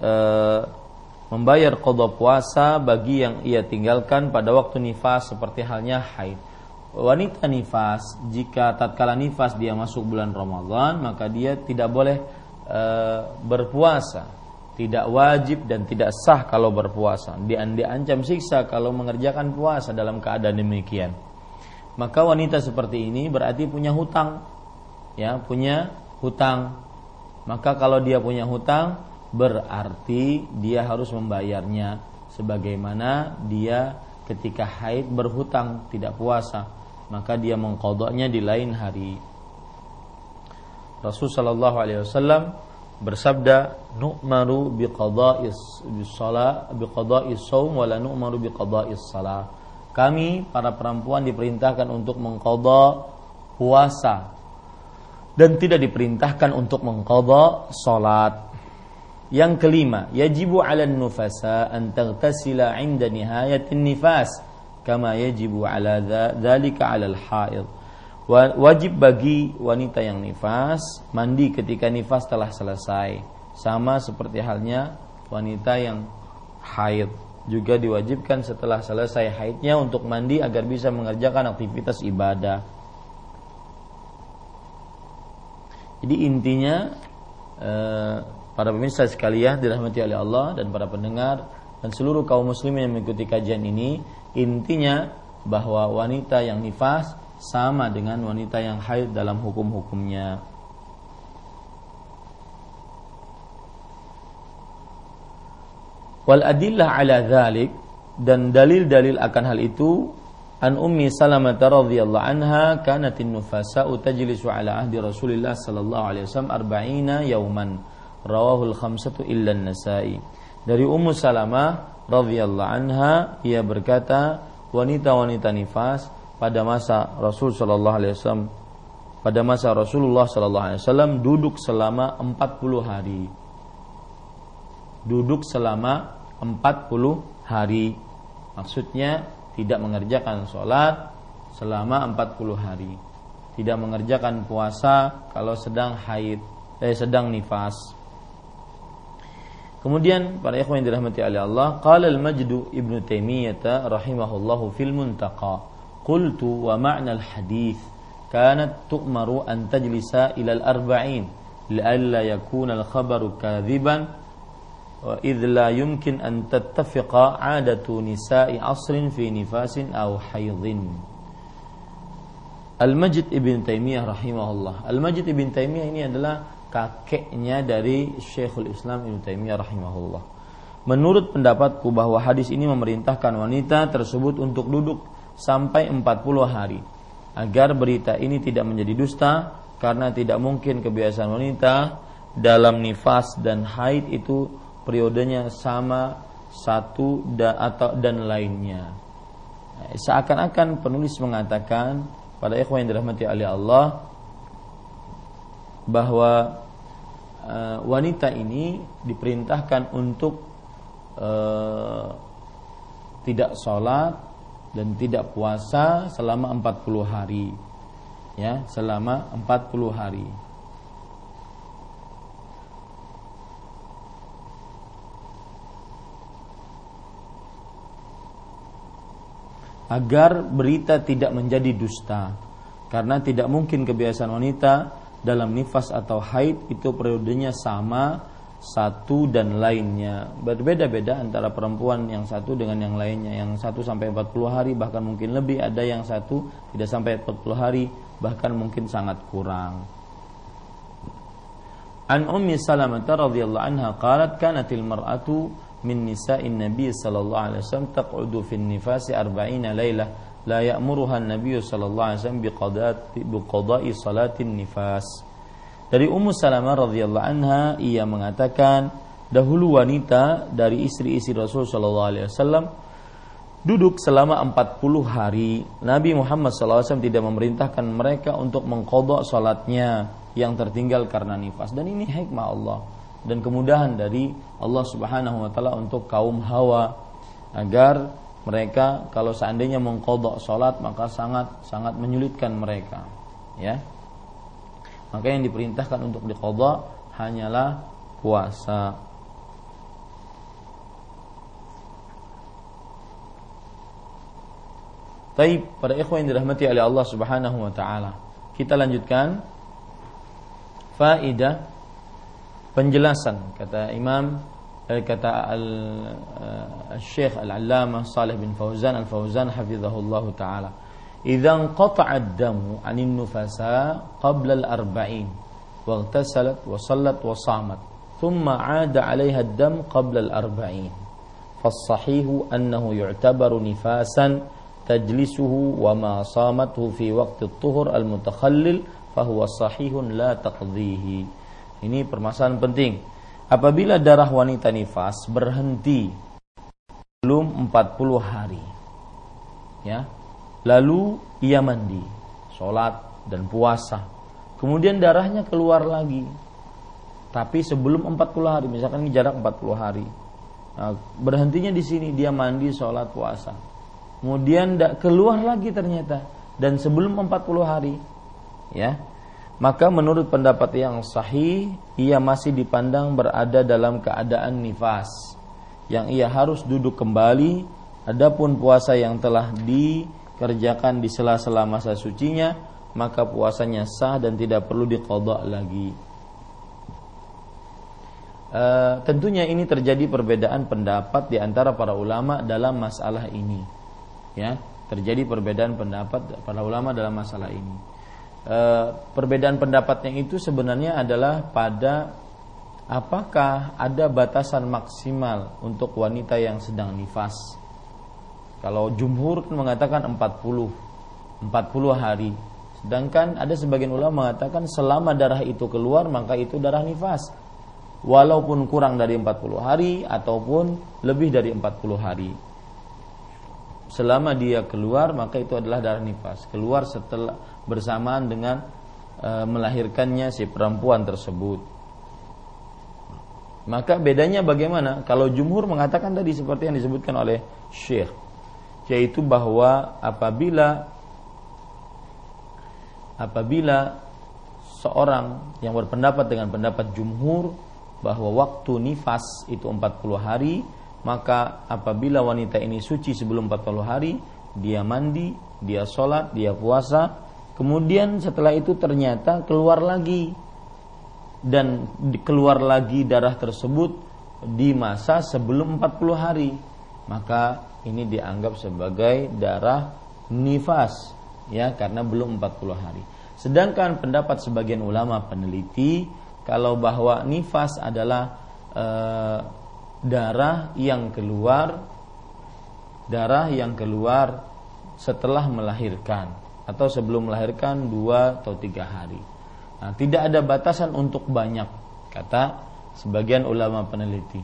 e, membayar qada puasa bagi yang ia tinggalkan pada waktu nifas seperti halnya haid. Wanita nifas jika tatkala nifas dia masuk bulan Ramadan maka dia tidak boleh e, berpuasa tidak wajib dan tidak sah kalau berpuasa. Dia diancam siksa kalau mengerjakan puasa dalam keadaan demikian. Maka wanita seperti ini berarti punya hutang. Ya, punya hutang. Maka kalau dia punya hutang berarti dia harus membayarnya sebagaimana dia ketika haid berhutang tidak puasa, maka dia mengkodoknya di lain hari. Rasul sallallahu alaihi wasallam bersabda nu'maru biqada'is nu'maru biqada'is. Kami para perempuan diperintahkan untuk mengqadha puasa dan tidak diperintahkan untuk mengqadha salat. Yang kelima, yajibu 'ala nufasa an taghtasila 'inda nihayatin nifas kama yajibu 'ala dzalika 'ala al-haid. Wajib bagi wanita yang nifas mandi ketika nifas telah selesai, sama seperti halnya wanita yang haid juga diwajibkan setelah selesai haidnya untuk mandi agar bisa mengerjakan aktivitas ibadah. Jadi intinya eh, para pemirsa sekalian dirahmati oleh Allah dan para pendengar dan seluruh kaum muslimin yang mengikuti kajian ini intinya bahwa wanita yang nifas sama dengan wanita yang haid dalam hukum-hukumnya. Wal adillah ala dhalik dan dalil-dalil akan hal itu an ummi salamah radhiyallahu anha kanatin nufasa tajlisu ala ahdi Rasulillah sallallahu alaihi wasallam arba'ina yauman rawahul khamsatu illa nasai dari Ummu Salamah radhiyallahu anha ia berkata wanita-wanita nifas pada masa Rasul Shallallahu Alaihi Wasallam pada masa Rasulullah Shallallahu Alaihi Wasallam duduk selama 40 hari. Duduk selama 40 hari. Maksudnya tidak mengerjakan sholat selama 40 hari. Tidak mengerjakan puasa kalau sedang haid eh, sedang nifas Kemudian para ikhwan yang dirahmati oleh Allah, qala al-Majdu Ibnu Taimiyah rahimahullahu fil Muntaqa, qultu wa ma'na al-hadith kanat tu'maru an tajlisa ila al-arba'in لئلا يكون الخبر كاذبا وإذ لا يمكن أن تتفق عادة نساء عصر في نفاس أو حيض Al-Majid Ibn Taimiyah rahimahullah Al-Majid Ibn Taimiyah ini adalah kakeknya dari Syekhul Islam Ibnu Taimiyah rahimahullah. Menurut pendapatku bahwa hadis ini memerintahkan wanita tersebut untuk duduk sampai 40 hari agar berita ini tidak menjadi dusta karena tidak mungkin kebiasaan wanita dalam nifas dan haid itu periodenya sama satu da, atau dan lainnya. Seakan-akan penulis mengatakan pada ikhwan yang dirahmati oleh Allah bahwa uh, wanita ini diperintahkan untuk uh, tidak sholat dan tidak puasa selama 40 hari. Ya selama 40 hari. Agar berita tidak menjadi dusta. Karena tidak mungkin kebiasaan wanita dalam nifas atau haid itu periodenya sama satu dan lainnya. Berbeda-beda antara perempuan yang satu dengan yang lainnya. Yang satu sampai 40 hari bahkan mungkin lebih. Ada yang satu tidak sampai 40 hari bahkan mungkin sangat kurang. An Ummi Salamah radhiyallahu anha qalat kanatil mar'atu min nisa'in nabiy sallallahu alaihi wasallam taq'udu fi nifasi 40 lailah la ya'muruha an-nabiy sallallahu alaihi wasallam biqada'i salatin nifas. Dari Ummu Salamah radhiyallahu anha ia mengatakan dahulu wanita dari istri-istri Rasul sallallahu alaihi wasallam duduk selama 40 hari. Nabi Muhammad SAW tidak memerintahkan mereka untuk mengkodok salatnya yang tertinggal karena nifas. Dan ini hikmah Allah dan kemudahan dari Allah Subhanahu wa taala untuk kaum Hawa agar mereka kalau seandainya mengkodok sholat maka sangat sangat menyulitkan mereka ya. Maka yang diperintahkan untuk dikodok hanyalah puasa. Taib pada ikhwan yang dirahmati oleh Allah Subhanahu wa taala. Kita lanjutkan. Faidah penjelasan kata Imam kata al-Syekh Al-Allamah Salih bin Fauzan Al-Fauzan hafizahullah taala idza qata'a ad-damu 'anil nufasa qabla al-arba'in واغتسلت وصلت وصامت ثم عاد عليها الدم قبل الأربعين فالصحيح أنه يعتبر نفاسا تجلسه وما صامته في وقت الطهر المتخلل فهو صحيح لا تقضيه ini permasalahan penting apabila darah wanita nifas berhenti belum 40 hari. Ya. Lalu ia mandi sholat dan puasa. Kemudian darahnya keluar lagi. Tapi sebelum 40 hari misalkan ini jarak 40 hari. Nah, berhentinya di sini dia mandi sholat puasa. Kemudian keluar lagi ternyata. Dan sebelum 40 hari ya maka menurut pendapat yang sahih ia masih dipandang berada dalam keadaan nifas yang ia harus duduk kembali. Adapun puasa yang telah dikerjakan di sela-sela masa sucinya maka puasanya sah dan tidak perlu dikodok lagi. E, tentunya ini terjadi perbedaan pendapat di antara para ulama dalam masalah ini. Ya terjadi perbedaan pendapat para ulama dalam masalah ini e, perbedaan pendapatnya itu sebenarnya adalah pada apakah ada batasan maksimal untuk wanita yang sedang nifas. Kalau jumhur kan mengatakan 40 40 hari. Sedangkan ada sebagian ulama mengatakan selama darah itu keluar maka itu darah nifas. Walaupun kurang dari 40 hari ataupun lebih dari 40 hari selama dia keluar maka itu adalah darah nifas. Keluar setelah bersamaan dengan e, melahirkannya si perempuan tersebut. Maka bedanya bagaimana? Kalau jumhur mengatakan tadi seperti yang disebutkan oleh syekh yaitu bahwa apabila apabila seorang yang berpendapat dengan pendapat jumhur bahwa waktu nifas itu 40 hari maka apabila wanita ini suci sebelum 40 hari dia mandi dia sholat dia puasa. Kemudian setelah itu ternyata keluar lagi. Dan keluar lagi darah tersebut di masa sebelum 40 hari. Maka ini dianggap sebagai darah nifas ya karena belum 40 hari. Sedangkan pendapat sebagian ulama peneliti kalau bahwa nifas adalah eh, darah yang keluar darah yang keluar setelah melahirkan atau sebelum melahirkan dua atau tiga hari. Nah, tidak ada batasan untuk banyak kata sebagian ulama peneliti.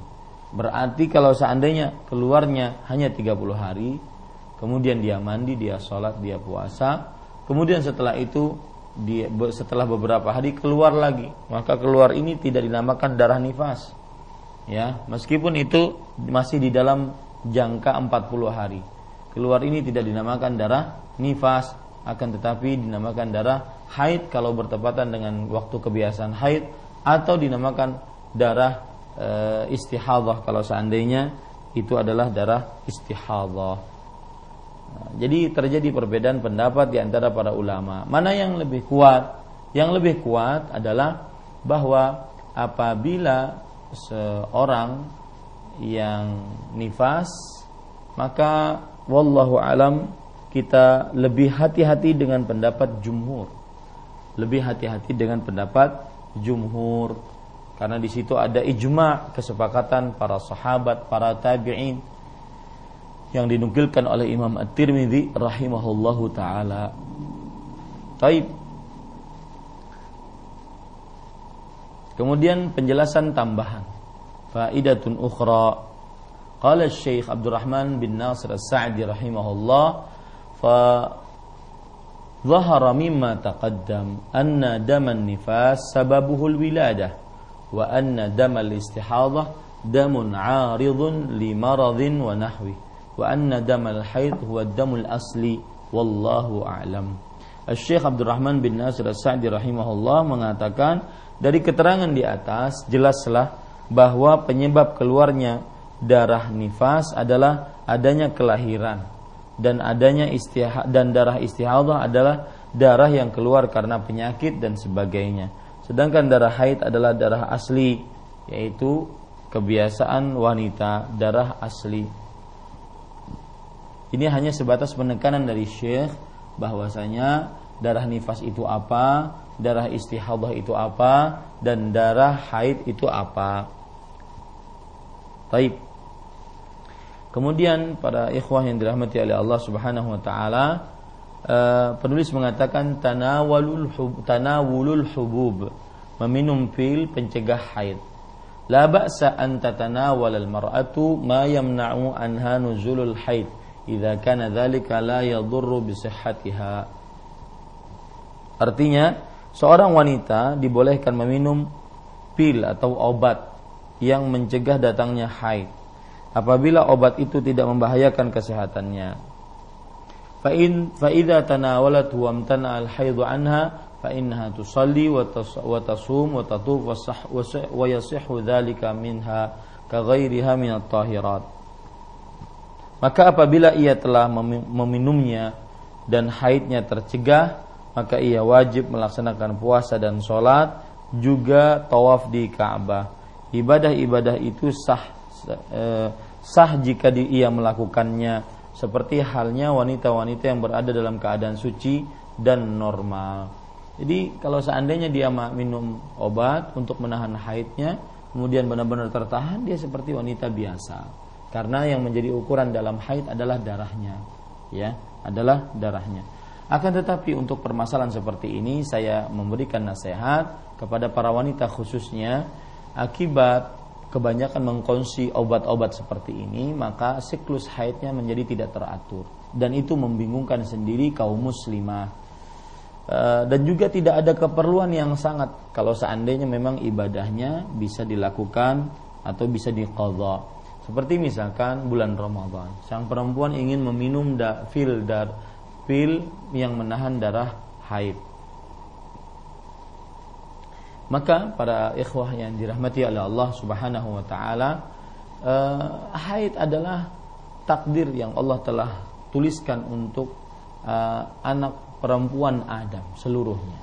Berarti kalau seandainya keluarnya hanya 30 hari, kemudian dia mandi, dia sholat, dia puasa, kemudian setelah itu dia setelah beberapa hari keluar lagi, maka keluar ini tidak dinamakan darah nifas ya meskipun itu masih di dalam jangka 40 hari. Keluar ini tidak dinamakan darah nifas akan tetapi dinamakan darah haid kalau bertepatan dengan waktu kebiasaan haid atau dinamakan darah e, istihadah kalau seandainya itu adalah darah istihadah. Nah, jadi terjadi perbedaan pendapat di antara para ulama. Mana yang lebih kuat? Yang lebih kuat adalah bahwa apabila seorang yang nifas maka wallahu alam kita lebih hati-hati dengan pendapat jumhur. Lebih hati-hati dengan pendapat jumhur. Karena di situ ada ijma kesepakatan para sahabat para tabi'in yang dinukilkan oleh Imam At-Tirmidzi rahimahullahu taala. Taib Kemudian penjelasan tambahan. Faidatun ukhra. Qala Syekh Abdurrahman bin Nasir As-Sa'di rahimahullah fa ظهر مما تقدم أن دم النفاس سببه الولادة وأن دم الاستحاضة دم عارض لمرض ونحوه وأن دم الحيض هو الدم الأصلي والله أعلم Syekh Abdul Rahman bin Nasir As-Sa'di rahimahullah mengatakan dari keterangan di atas jelaslah bahwa penyebab keluarnya darah nifas adalah adanya kelahiran dan adanya istihad dan darah istihadah adalah darah yang keluar karena penyakit dan sebagainya. Sedangkan darah haid adalah darah asli yaitu kebiasaan wanita darah asli. Ini hanya sebatas penekanan dari Syekh bahwasanya darah nifas itu apa, darah istihadah itu apa dan darah haid itu apa. Taib. Kemudian pada ikhwah yang dirahmati oleh Allah Subhanahu wa taala uh, penulis mengatakan tanawulul hub, tanawulul hubub meminum pil pencegah haid. La ba'sa an tatanawal al-mar'atu ma yamna'u anha nuzulul haid idza kana dzalika la yadurru bi sihhatiha. Artinya seorang wanita dibolehkan meminum pil atau obat yang mencegah datangnya haid apabila obat itu tidak membahayakan kesehatannya. Fa in fa idza tanawalat wa amtana al haid anha fa innaha tusalli wa tasum wa tatuf wa yasihhu dzalika minha ka ghairiha min at-tahirat maka apabila ia telah meminumnya dan haidnya tercegah maka ia wajib melaksanakan puasa dan sholat juga tawaf di Ka'bah ibadah-ibadah itu sah eh, sah jika ia melakukannya seperti halnya wanita-wanita yang berada dalam keadaan suci dan normal. Jadi kalau seandainya dia minum obat untuk menahan haidnya, kemudian benar-benar tertahan, dia seperti wanita biasa. Karena yang menjadi ukuran dalam haid adalah darahnya, ya, adalah darahnya. Akan tetapi untuk permasalahan seperti ini saya memberikan nasihat kepada para wanita khususnya akibat kebanyakan mengkonsumsi obat-obat seperti ini, maka siklus haidnya menjadi tidak teratur dan itu membingungkan sendiri kaum muslimah. E, dan juga tidak ada keperluan yang sangat kalau seandainya memang ibadahnya bisa dilakukan atau bisa diqadha. Seperti misalkan bulan Ramadan, sang perempuan ingin meminum da, fil dar pil yang menahan darah haid maka para ikhwah yang dirahmati oleh Allah Subhanahu wa taala, uh, haid adalah takdir yang Allah telah tuliskan untuk uh, anak perempuan Adam seluruhnya.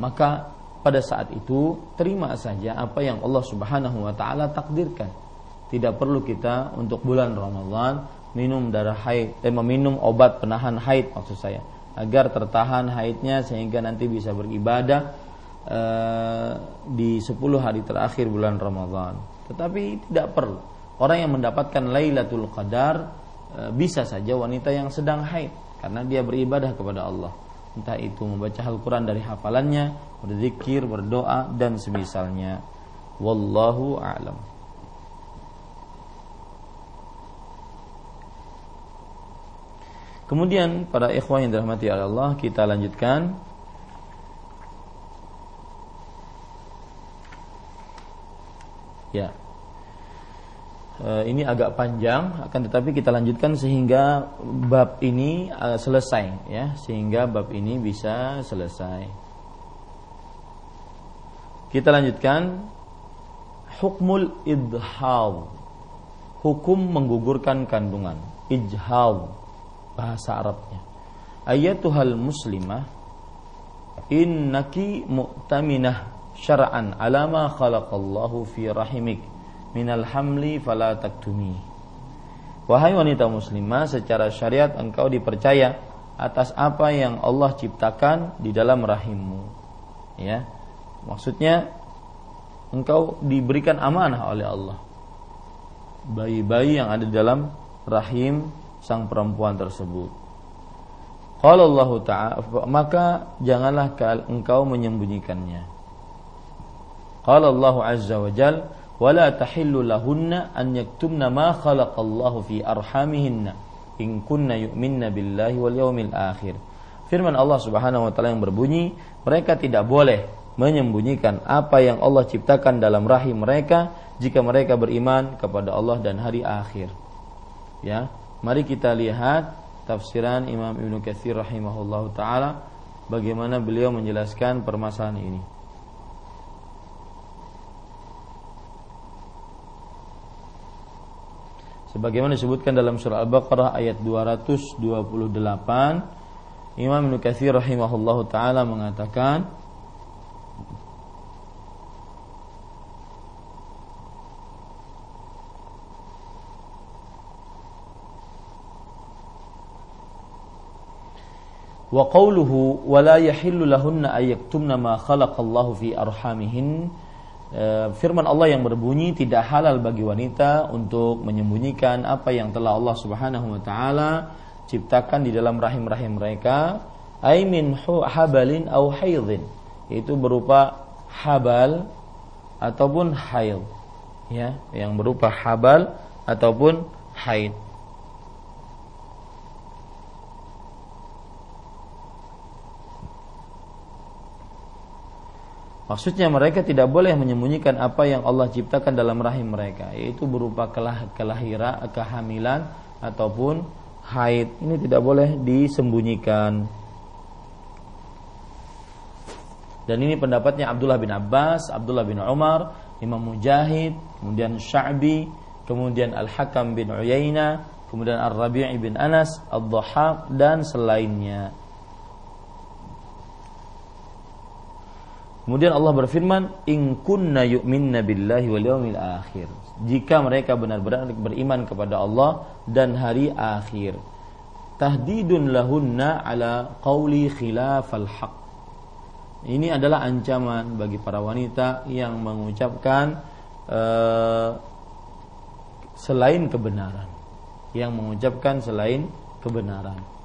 Maka pada saat itu terima saja apa yang Allah Subhanahu wa taala takdirkan. Tidak perlu kita untuk bulan Ramadan minum darah haid, eh, meminum obat penahan haid maksud saya, agar tertahan haidnya sehingga nanti bisa beribadah Eh, di 10 hari terakhir bulan Ramadan. Tetapi tidak perlu. Orang yang mendapatkan Lailatul Qadar uh, bisa saja wanita yang sedang haid karena dia beribadah kepada Allah. Entah itu membaca Al-Qur'an dari hafalannya, berzikir, berdoa dan semisalnya. Wallahu a'lam. Kemudian para ikhwan yang dirahmati Allah, kita lanjutkan. Ya. E, ini agak panjang, akan tetapi kita lanjutkan sehingga bab ini uh, selesai, ya, sehingga bab ini bisa selesai. Kita lanjutkan. Hukmul idhal, hukum menggugurkan kandungan, ijhal bahasa Arabnya. Ayatuhal muslimah innaki mu'taminah syara'an alama khalaqallahu fi rahimik. Minal hamli fala taktumi. Wahai wanita muslimah secara syariat engkau dipercaya atas apa yang Allah ciptakan di dalam rahimmu. Ya. Maksudnya engkau diberikan amanah oleh Allah. Bayi-bayi yang ada di dalam rahim sang perempuan tersebut Kalau Allah Ta'ala maka janganlah engkau menyembunyikannya Qala Allah azza wa jal ولا تحل لهن أن يكتمن ما خلق الله في أرحامهن إن كن يؤمن بالله واليوم الآخر Firman Allah Subhanahu wa taala yang berbunyi, mereka tidak boleh menyembunyikan apa yang Allah ciptakan dalam rahim mereka jika mereka beriman kepada Allah dan hari akhir. Ya, mari kita lihat tafsiran Imam Ibnu Katsir rahimahullahu taala bagaimana beliau menjelaskan permasalahan ini. sebagaimana disebutkan dalam surah Al-Baqarah ayat 228 Imam Ibnu Katsir rahimahullahu taala mengatakan Wa qawluhu wa la yahillu lahunna ayyaktumna ma khalaqallahu fi arhamihin. E, firman Allah yang berbunyi tidak halal bagi wanita untuk menyembunyikan apa yang telah Allah Subhanahu wa taala ciptakan di dalam rahim-rahim mereka ai min habalin au haidin itu berupa habal ataupun haid ya yang berupa habal ataupun haid Maksudnya mereka tidak boleh menyembunyikan apa yang Allah ciptakan dalam rahim mereka, yaitu berupa kelah kelahiran, kehamilan ataupun haid. Ini tidak boleh disembunyikan. Dan ini pendapatnya Abdullah bin Abbas, Abdullah bin Umar, Imam Mujahid, kemudian Sya'bi, kemudian Al-Hakam bin Uyainah, kemudian Ar-Rabi'i bin Anas, Ad-Dhahhak dan selainnya. Kemudian Allah berfirman, "In kunna yu'minna billahi wal yawmil akhir." Jika mereka benar-benar beriman kepada Allah dan hari akhir. Tahdidun lahunna ala qawli khilafal haq. Ini adalah ancaman bagi para wanita yang mengucapkan uh, selain kebenaran. Yang mengucapkan selain kebenaran.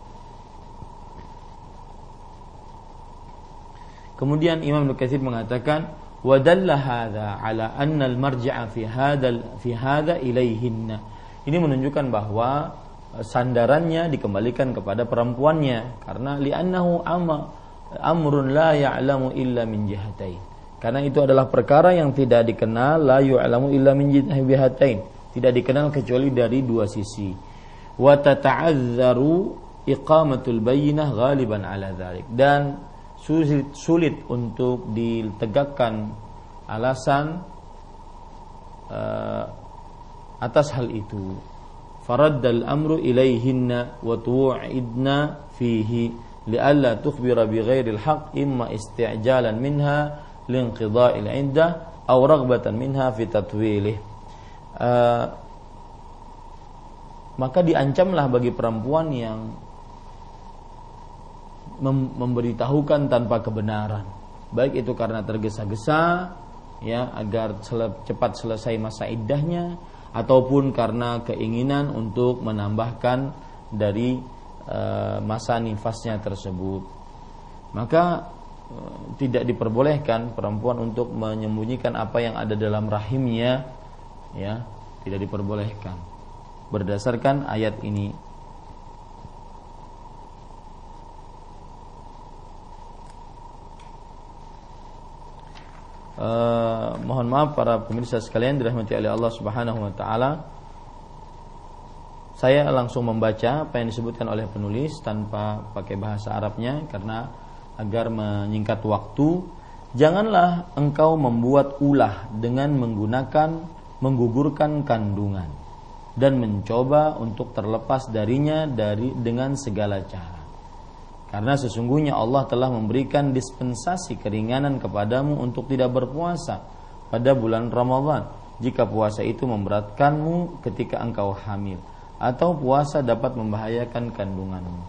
Kemudian Imam Nukathir mengatakan wadalla hadza ala anna al-marji'a fi hadha fi hadha ilaihinna. Ini menunjukkan bahwa e, sandarannya dikembalikan kepada perempuannya karena li'annahu amma amrun la ya'lamu illa min jihatain. Karena itu adalah perkara yang tidak dikenal la ya'lamu illa min jihatain. Tidak dikenal kecuali dari dua sisi. Wa tata'azzaru iqamatul bayyinah ghaliban ala dhalik. Dan sulit, sulit untuk ditegakkan alasan uh, atas hal itu. Faraddal amru ilaihinna wa tu'idna fihi lialla tukhbira bighairi al-haq imma isti'jalan minha linqida'il iddah aw raghbatan minha fi tatwilih. Uh, maka diancamlah bagi perempuan yang mem memberitahukan tanpa kebenaran. Baik itu karena tergesa-gesa ya agar sele cepat selesai masa iddahnya ataupun karena keinginan untuk menambahkan dari e, masa nifasnya tersebut. Maka e, tidak diperbolehkan perempuan untuk menyembunyikan apa yang ada dalam rahimnya ya tidak diperbolehkan. Berdasarkan ayat ini Uh, mohon maaf para pemirsa sekalian dirahmati oleh Allah Subhanahu wa taala. Saya langsung membaca apa yang disebutkan oleh penulis tanpa pakai bahasa Arabnya karena agar menyingkat waktu. Janganlah engkau membuat ulah dengan menggunakan menggugurkan kandungan dan mencoba untuk terlepas darinya dari dengan segala cara. Karena sesungguhnya Allah telah memberikan dispensasi keringanan kepadamu untuk tidak berpuasa pada bulan Ramadhan jika puasa itu memberatkanmu ketika engkau hamil atau puasa dapat membahayakan kandunganmu.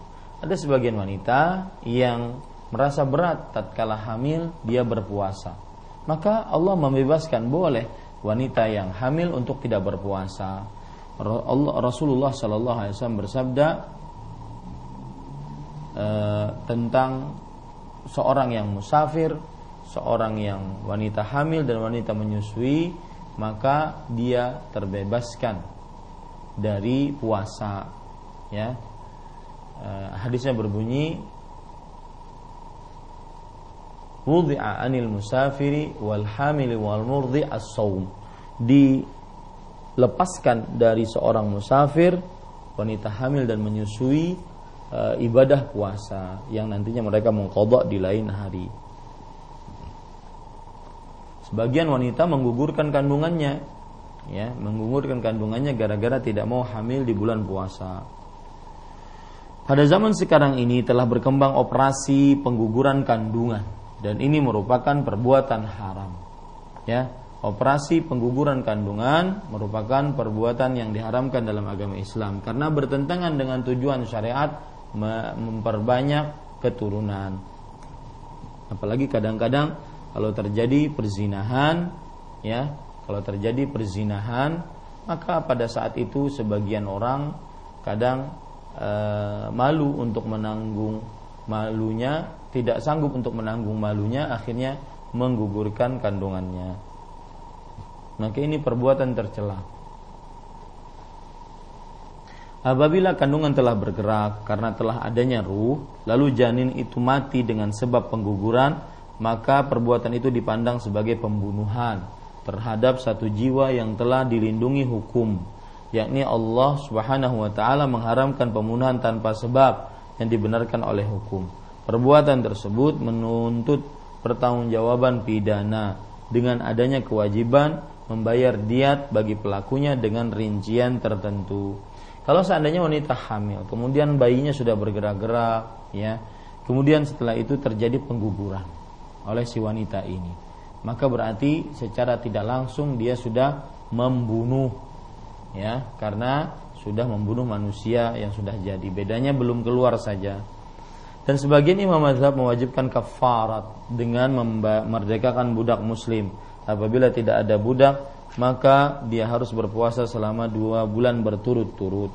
Ada sebagian wanita yang merasa berat tatkala hamil dia berpuasa. Maka Allah membebaskan boleh wanita yang hamil untuk tidak berpuasa. Rasulullah Shallallahu Alaihi Wasallam bersabda, e, tentang seorang yang musafir, seorang yang wanita hamil dan wanita menyusui, maka dia terbebaskan dari puasa. Ya, e, hadisnya berbunyi, wudi'a anil musafiri wal hamili wal murdi as-saum. Dilepaskan dari seorang musafir, wanita hamil dan menyusui e, ibadah puasa yang nantinya mereka mengkodok di lain hari. Sebagian wanita menggugurkan kandungannya, ya, menggugurkan kandungannya gara-gara tidak mau hamil di bulan puasa. Pada zaman sekarang ini telah berkembang operasi pengguguran kandungan dan ini merupakan perbuatan haram. Ya, operasi pengguguran kandungan merupakan perbuatan yang diharamkan dalam agama Islam karena bertentangan dengan tujuan syariat memperbanyak keturunan. Apalagi kadang-kadang kalau terjadi perzinahan, ya, kalau terjadi perzinahan, maka pada saat itu sebagian orang kadang e, malu untuk menanggung malunya, tidak sanggup untuk menanggung malunya, akhirnya menggugurkan kandungannya. Maka ini perbuatan tercela. Apabila kandungan telah bergerak karena telah adanya ruh, lalu janin itu mati dengan sebab pengguguran, maka perbuatan itu dipandang sebagai pembunuhan terhadap satu jiwa yang telah dilindungi hukum, yakni Allah Subhanahu wa taala mengharamkan pembunuhan tanpa sebab yang dibenarkan oleh hukum. Perbuatan tersebut menuntut pertanggungjawaban pidana dengan adanya kewajiban membayar diat bagi pelakunya dengan rincian tertentu. Kalau seandainya wanita hamil, kemudian bayinya sudah bergerak-gerak, ya, kemudian setelah itu terjadi pengguguran oleh si wanita ini, maka berarti secara tidak langsung dia sudah membunuh, ya, karena sudah membunuh manusia yang sudah jadi. Bedanya belum keluar saja. Dan sebagian imam mazhab mewajibkan kafarat dengan memerdekakan budak muslim. Apabila tidak ada budak, maka dia harus berpuasa selama dua bulan berturut-turut.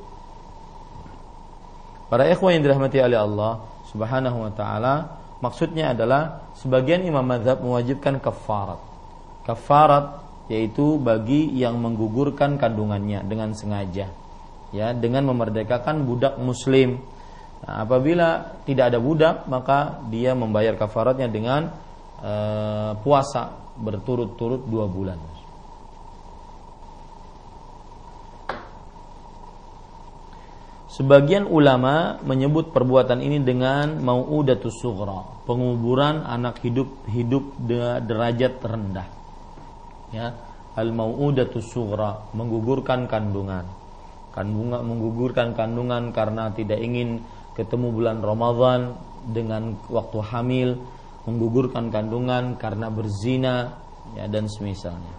Para ikhwan yang dirahmati oleh Allah Subhanahu wa taala, maksudnya adalah sebagian imam mazhab mewajibkan kafarat. Kafarat yaitu bagi yang menggugurkan kandungannya dengan sengaja. Ya, dengan memerdekakan budak muslim Nah, apabila tidak ada budak, maka dia membayar kafaratnya dengan e, puasa berturut-turut dua bulan. Sebagian ulama menyebut perbuatan ini dengan mau'udatus sughra, penguburan anak hidup hidup derajat rendah. Ya, al mau'udatus sughra, menggugurkan kandungan. Kandungan menggugurkan kandungan karena tidak ingin ketemu bulan Ramadan dengan waktu hamil, menggugurkan kandungan karena berzina ya dan semisalnya.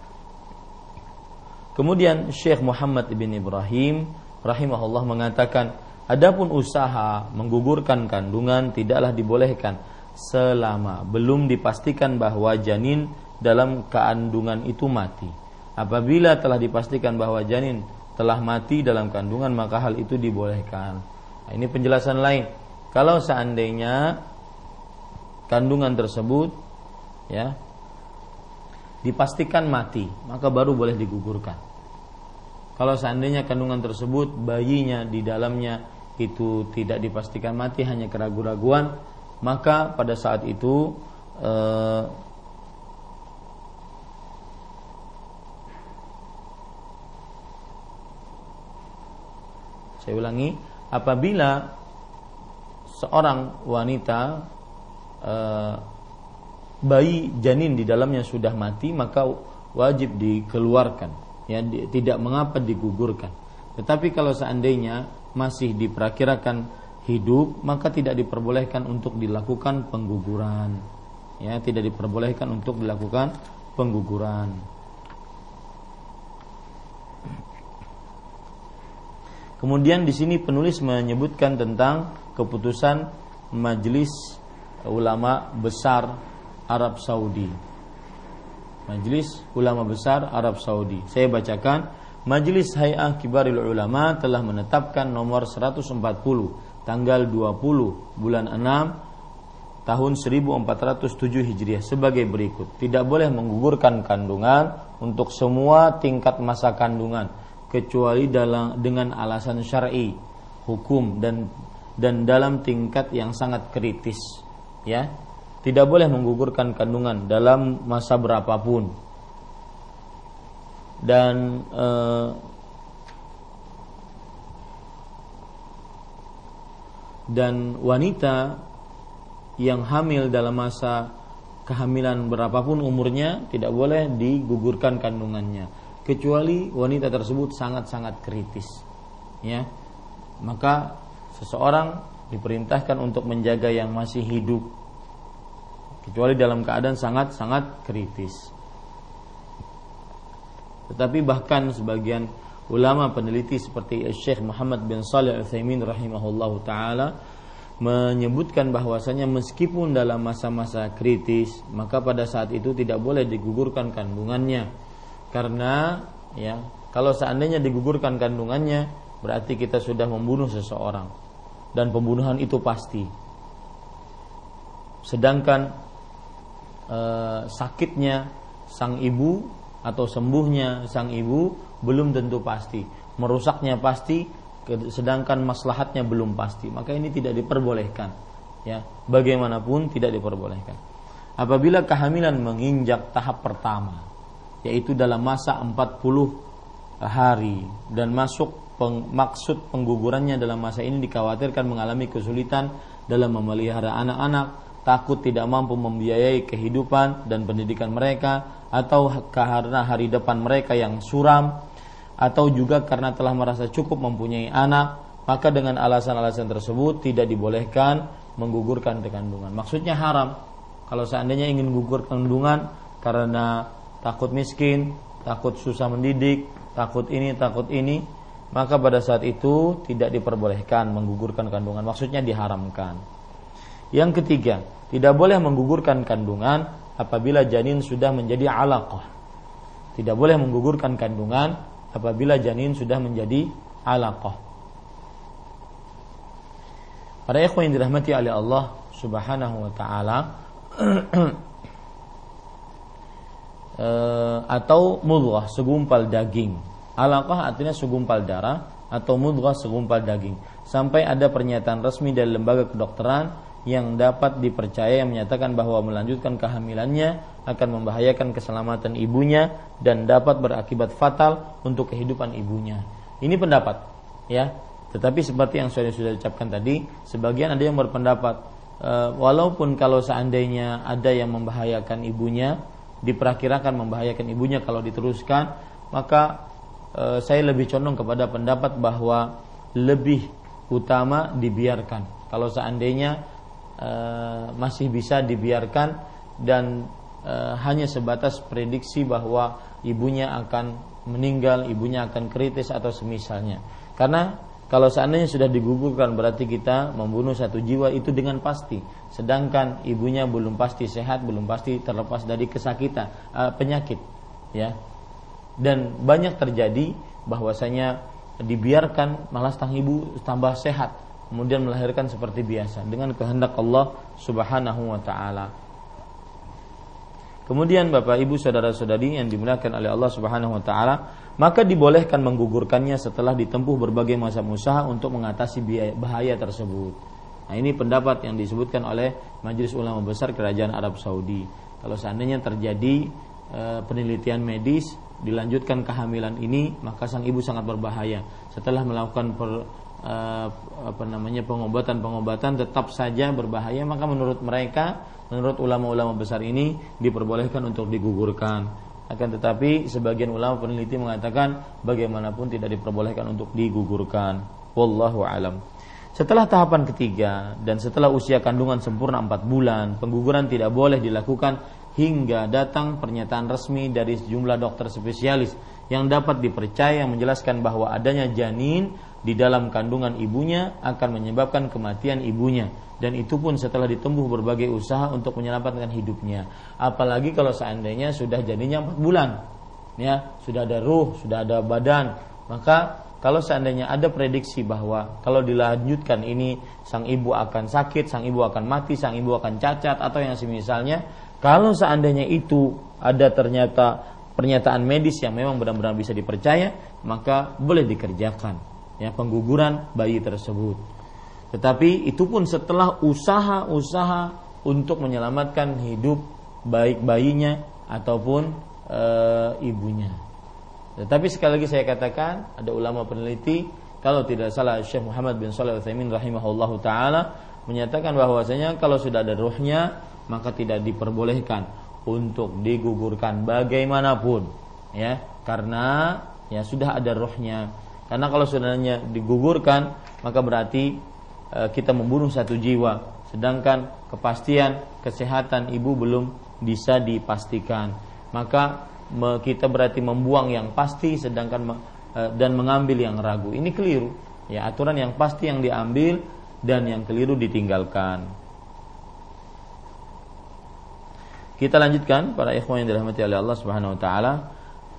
Kemudian Syekh Muhammad bin Ibrahim rahimahullah mengatakan, adapun usaha menggugurkan kandungan tidaklah dibolehkan selama belum dipastikan bahwa janin dalam kandungan itu mati. Apabila telah dipastikan bahwa janin telah mati dalam kandungan maka hal itu dibolehkan. Nah, ini penjelasan lain. Kalau seandainya kandungan tersebut ya dipastikan mati, maka baru boleh digugurkan. Kalau seandainya kandungan tersebut bayinya di dalamnya itu tidak dipastikan mati hanya keraguan-raguan, maka pada saat itu eh, saya ulangi apabila seorang wanita e, bayi janin di dalamnya sudah mati maka wajib dikeluarkan ya di, tidak mengapa digugurkan. Tetapi kalau seandainya masih diperkirakan hidup maka tidak diperbolehkan untuk dilakukan pengguguran. Ya tidak diperbolehkan untuk dilakukan pengguguran. Kemudian di sini penulis menyebutkan tentang keputusan Majelis Ulama Besar Arab Saudi. Majelis Ulama Besar Arab Saudi. Saya bacakan, Majelis Hay'ah Kibaril Ulama telah menetapkan nomor 140 tanggal 20 bulan 6 tahun 1407 Hijriah sebagai berikut. Tidak boleh menggugurkan kandungan untuk semua tingkat masa kandungan kecuali dalam dengan alasan syar'i hukum dan dan dalam tingkat yang sangat kritis ya tidak boleh menggugurkan kandungan dalam masa berapapun. Dan eh, dan wanita yang hamil dalam masa kehamilan berapapun umurnya tidak boleh digugurkan kandungannya. Kecuali wanita tersebut sangat-sangat kritis ya. Maka seseorang diperintahkan untuk menjaga yang masih hidup kecuali dalam keadaan sangat-sangat kritis. Tetapi bahkan sebagian ulama peneliti seperti Syekh Muhammad bin Salih Al-Utsaimin rahimahullahu taala menyebutkan bahwasanya meskipun dalam masa-masa kritis maka pada saat itu tidak boleh digugurkan kandungannya. Karena ya kalau seandainya digugurkan kandungannya berarti kita sudah membunuh seseorang. Dan pembunuhan itu pasti. Sedangkan e, sakitnya sang ibu atau sembuhnya sang ibu belum tentu pasti. Merusaknya pasti sedangkan maslahatnya belum pasti. Maka ini tidak diperbolehkan ya. Bagaimanapun tidak diperbolehkan. Apabila kehamilan menginjak tahap pertama yaitu dalam masa 40 hari dan masuk peng, maksud penggugurannya dalam masa ini dikhawatirkan mengalami kesulitan dalam memelihara anak-anak takut tidak mampu membiayai kehidupan dan pendidikan mereka atau karena hari depan mereka yang suram atau juga karena telah merasa cukup mempunyai anak maka dengan alasan-alasan tersebut tidak dibolehkan menggugurkan kandungan. Maksudnya haram. Kalau seandainya ingin gugur kandungan karena takut miskin takut susah mendidik takut ini takut ini maka pada saat itu tidak diperbolehkan menggugurkan kandungan. Maksudnya diharamkan yang ketiga tidak boleh menggugurkan kandungan apabila janin sudah menjadi alaqah. Tidak boleh menggugurkan kandungan apabila janin sudah menjadi alaqah. Para ikhwan yang dirahmati oleh Allah Subhanahu wa taala (clears throat) eh, atau mudghah segumpal daging. Alaqah artinya segumpal darah atau mudghah segumpal daging. Sampai ada pernyataan resmi dari lembaga kedokteran yang dapat dipercaya yang menyatakan bahwa melanjutkan kehamilannya akan membahayakan keselamatan ibunya dan dapat berakibat fatal untuk kehidupan ibunya. Ini pendapat, ya. Tetapi seperti yang sudah sudah ucapkan tadi, sebagian ada yang berpendapat e, walaupun kalau seandainya ada yang membahayakan ibunya, diperkirakan membahayakan ibunya kalau diteruskan, maka e, saya lebih condong kepada pendapat bahwa lebih utama dibiarkan. Kalau seandainya Eh, masih bisa dibiarkan dan e, hanya sebatas prediksi bahwa ibunya akan meninggal, ibunya akan kritis atau semisalnya. Karena kalau seandainya sudah digugurkan berarti kita membunuh satu jiwa itu dengan pasti. Sedangkan ibunya belum pasti sehat, belum pasti terlepas dari kesakitan, e, penyakit, ya. Dan banyak terjadi bahwasanya dibiarkan malah sang ibu tambah sehat kemudian melahirkan seperti biasa dengan kehendak Allah Subhanahu wa taala. Kemudian Bapak Ibu saudara-saudari yang dimuliakan oleh Allah Subhanahu wa taala, maka dibolehkan menggugurkannya setelah ditempuh berbagai macam usaha untuk mengatasi bahaya tersebut. Nah, ini pendapat yang disebutkan oleh Majelis Ulama Besar Kerajaan Arab Saudi. Kalau seandainya terjadi e, penelitian medis dilanjutkan kehamilan ini, maka sang ibu sangat berbahaya. Setelah melakukan per, uh, apa namanya pengobatan-pengobatan tetap saja berbahaya maka menurut mereka menurut ulama-ulama besar ini diperbolehkan untuk digugurkan. Akan tetapi sebagian ulama peneliti mengatakan bagaimanapun tidak diperbolehkan untuk digugurkan. Wallahu alam. Setelah tahapan ketiga dan setelah usia kandungan sempurna 4 bulan, pengguguran tidak boleh dilakukan hingga datang pernyataan resmi dari sejumlah dokter spesialis yang dapat dipercaya menjelaskan bahwa adanya janin di dalam kandungan ibunya akan menyebabkan kematian ibunya. Dan itu pun setelah ditempuh berbagai usaha untuk menyelamatkan hidupnya. Apalagi kalau seandainya sudah jadinya 4 bulan. Ya sudah ada ruh sudah ada badan. Maka kalau seandainya ada prediksi bahwa kalau dilanjutkan ini sang ibu akan sakit, sang ibu akan mati, sang ibu akan cacat atau yang semisalnya, kalau seandainya itu ada ternyata pernyataan medis yang memang benar-benar bisa dipercaya, maka boleh dikerjakan ya pengguguran bayi tersebut. Tetapi itu pun setelah usaha-usaha untuk menyelamatkan hidup baik bayinya ataupun e, ibunya. Tetapi sekali lagi saya katakan ada ulama peneliti kalau tidak salah Syekh Muhammad bin Shalih Utsaimin rahimahullahu taala menyatakan bahwasanya kalau sudah ada ruhnya maka tidak diperbolehkan untuk digugurkan bagaimanapun ya karena ya sudah ada rohnya karena kalau sebenarnya digugurkan, maka berarti e, kita membunuh satu jiwa. Sedangkan kepastian kesehatan ibu belum bisa dipastikan. Maka me, kita berarti membuang yang pasti sedangkan e, dan mengambil yang ragu. Ini keliru. Ya, aturan yang pasti yang diambil dan yang keliru ditinggalkan. Kita lanjutkan para ikhwan yang dirahmati oleh Allah Subhanahu wa taala.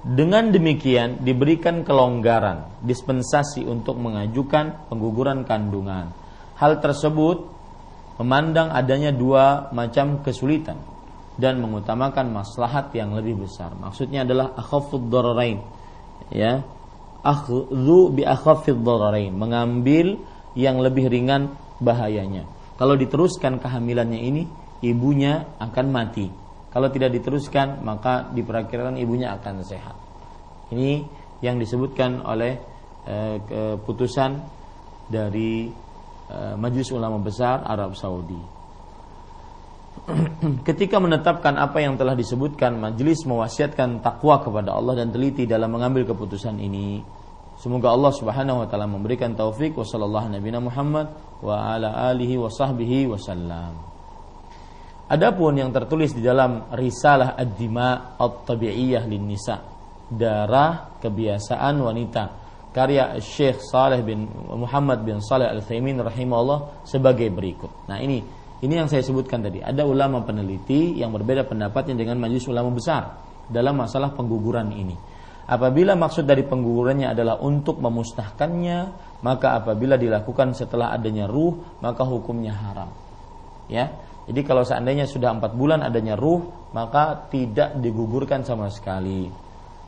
Dengan demikian diberikan kelonggaran, dispensasi untuk mengajukan pengguguran kandungan. Hal tersebut memandang adanya dua macam kesulitan dan mengutamakan maslahat yang lebih besar. Maksudnya adalah akhafud dararain. Ya. Akhdhu bi akhafid dararain, mengambil yang lebih ringan bahayanya. Kalau diteruskan kehamilannya ini, ibunya akan mati kalau tidak diteruskan maka diperkirakan ibunya akan sehat. Ini yang disebutkan oleh e, keputusan dari e, Majelis Ulama Besar Arab Saudi. (clears throat) ketika menetapkan apa yang telah disebutkan majelis mewasiatkan takwa kepada Allah dan teliti dalam mengambil keputusan ini semoga Allah Subhanahu wa taala memberikan taufik wa sallallahu nabiyana Muhammad wa ala alihi wa sahbihi wasallam Adapun yang tertulis di dalam risalah ad-dima at-tabi'iyah nisa darah kebiasaan wanita karya Syekh Saleh bin Muhammad bin Saleh Al-Thaimin rahimahullah sebagai berikut. Nah, ini ini yang saya sebutkan tadi. Ada ulama peneliti yang berbeda pendapatnya dengan majelis ulama besar dalam masalah pengguguran ini. Apabila maksud dari penggugurannya adalah untuk memusnahkannya, maka apabila dilakukan setelah adanya ruh, maka hukumnya haram. Ya. Jadi kalau seandainya sudah empat bulan adanya ruh, maka tidak digugurkan sama sekali.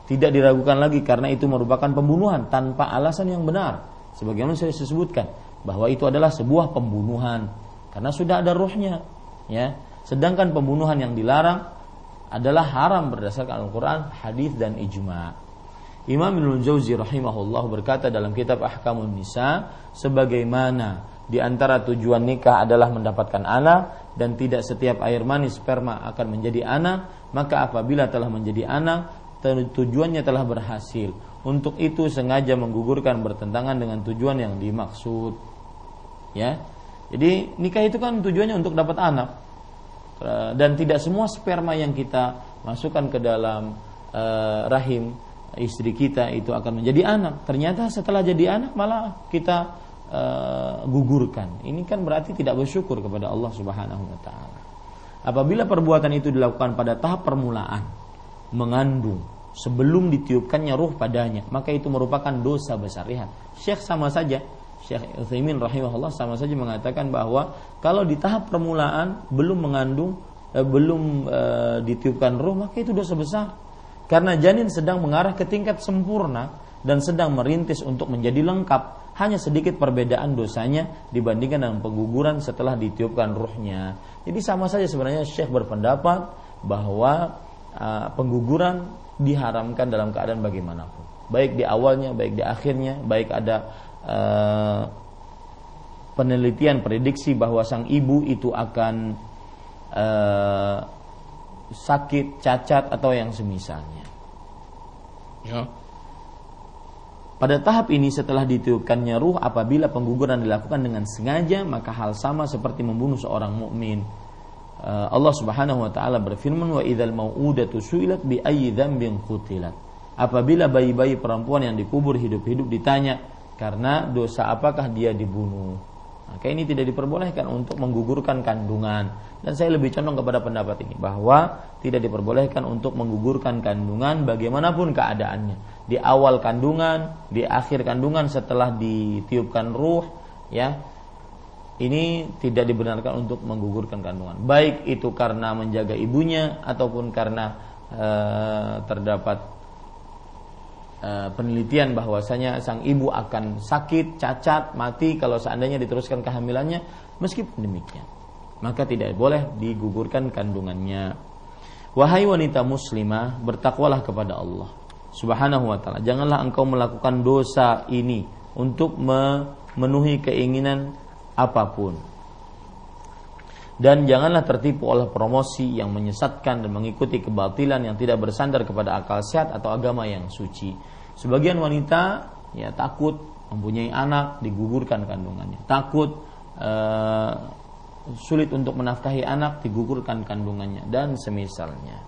Tidak diragukan lagi karena itu merupakan pembunuhan tanpa alasan yang benar. Sebagaimana saya sebutkan bahwa itu adalah sebuah pembunuhan karena sudah ada ruhnya ya sedangkan pembunuhan yang dilarang adalah haram berdasarkan Al-Qur'an, hadis dan ijma. Imam Ibnu Jauzi rahimahullah berkata dalam kitab Ahkamun Nisa sebagaimana di antara tujuan nikah adalah mendapatkan anak dan tidak setiap air mani sperma akan menjadi anak, maka apabila telah menjadi anak tujuannya telah berhasil. Untuk itu sengaja menggugurkan bertentangan dengan tujuan yang dimaksud. Ya, jadi nikah itu kan tujuannya untuk dapat anak eh, dan tidak semua sperma yang kita masukkan ke dalam uh, rahim istri kita itu akan menjadi anak. Ternyata setelah jadi anak malah kita uh, gugurkan. Ini kan berarti tidak bersyukur kepada Allah Subhanahu wa taala. Apabila perbuatan itu dilakukan pada tahap permulaan mengandung sebelum ditiupkannya ruh padanya, maka itu merupakan dosa besar. Lihat, Syekh sama saja Syekh Utsaimin rahimahullah sama saja mengatakan bahwa kalau di tahap permulaan belum mengandung eh, belum eh, ditiupkan roh maka itu dosa besar. Karena janin sedang mengarah ke tingkat sempurna dan sedang merintis untuk menjadi lengkap. Hanya sedikit perbedaan dosanya dibandingkan dengan pengguguran setelah ditiupkan ruhnya. Jadi sama saja sebenarnya Syekh berpendapat bahwa uh, pengguguran diharamkan dalam keadaan bagaimanapun. Baik di awalnya, baik di akhirnya, baik ada uh, penelitian prediksi bahwa sang ibu itu akan uh, sakit, cacat atau yang semisalnya. Ya. Pada tahap ini setelah ditiupkannya ruh apabila pengguguran dilakukan dengan sengaja maka hal sama seperti membunuh seorang mukmin. Uh, Allah Subhanahu wa taala berfirman wa idzal mau'udatu su'ilat bi ayyi dzambin qutilat. Apabila bayi-bayi perempuan yang dikubur hidup-hidup ditanya, karena dosa apakah dia dibunuh. Maka ini tidak diperbolehkan untuk menggugurkan kandungan. Dan saya lebih condong kepada pendapat ini bahwa tidak diperbolehkan untuk menggugurkan kandungan bagaimanapun keadaannya. Di awal kandungan, di akhir kandungan setelah ditiupkan ruh, ya. Ini tidak dibenarkan untuk menggugurkan kandungan. Baik itu karena menjaga ibunya ataupun karena e, terdapat Eh, penelitian bahwasanya sang ibu akan sakit, cacat, mati kalau seandainya diteruskan kehamilannya, meskipun demikian, maka tidak boleh digugurkan kandungannya. Wahai wanita muslimah, bertakwalah kepada Allah Subhanahu wa taala. Janganlah engkau melakukan dosa ini untuk memenuhi keinginan apa pun. Dan janganlah tertipu oleh promosi yang menyesatkan dan mengikuti kebatilan yang tidak bersandar kepada akal sehat atau agama yang suci. Sebagian wanita ya takut mempunyai anak digugurkan kandungannya. Takut uh, sulit untuk menafkahi anak digugurkan kandungannya dan semisalnya.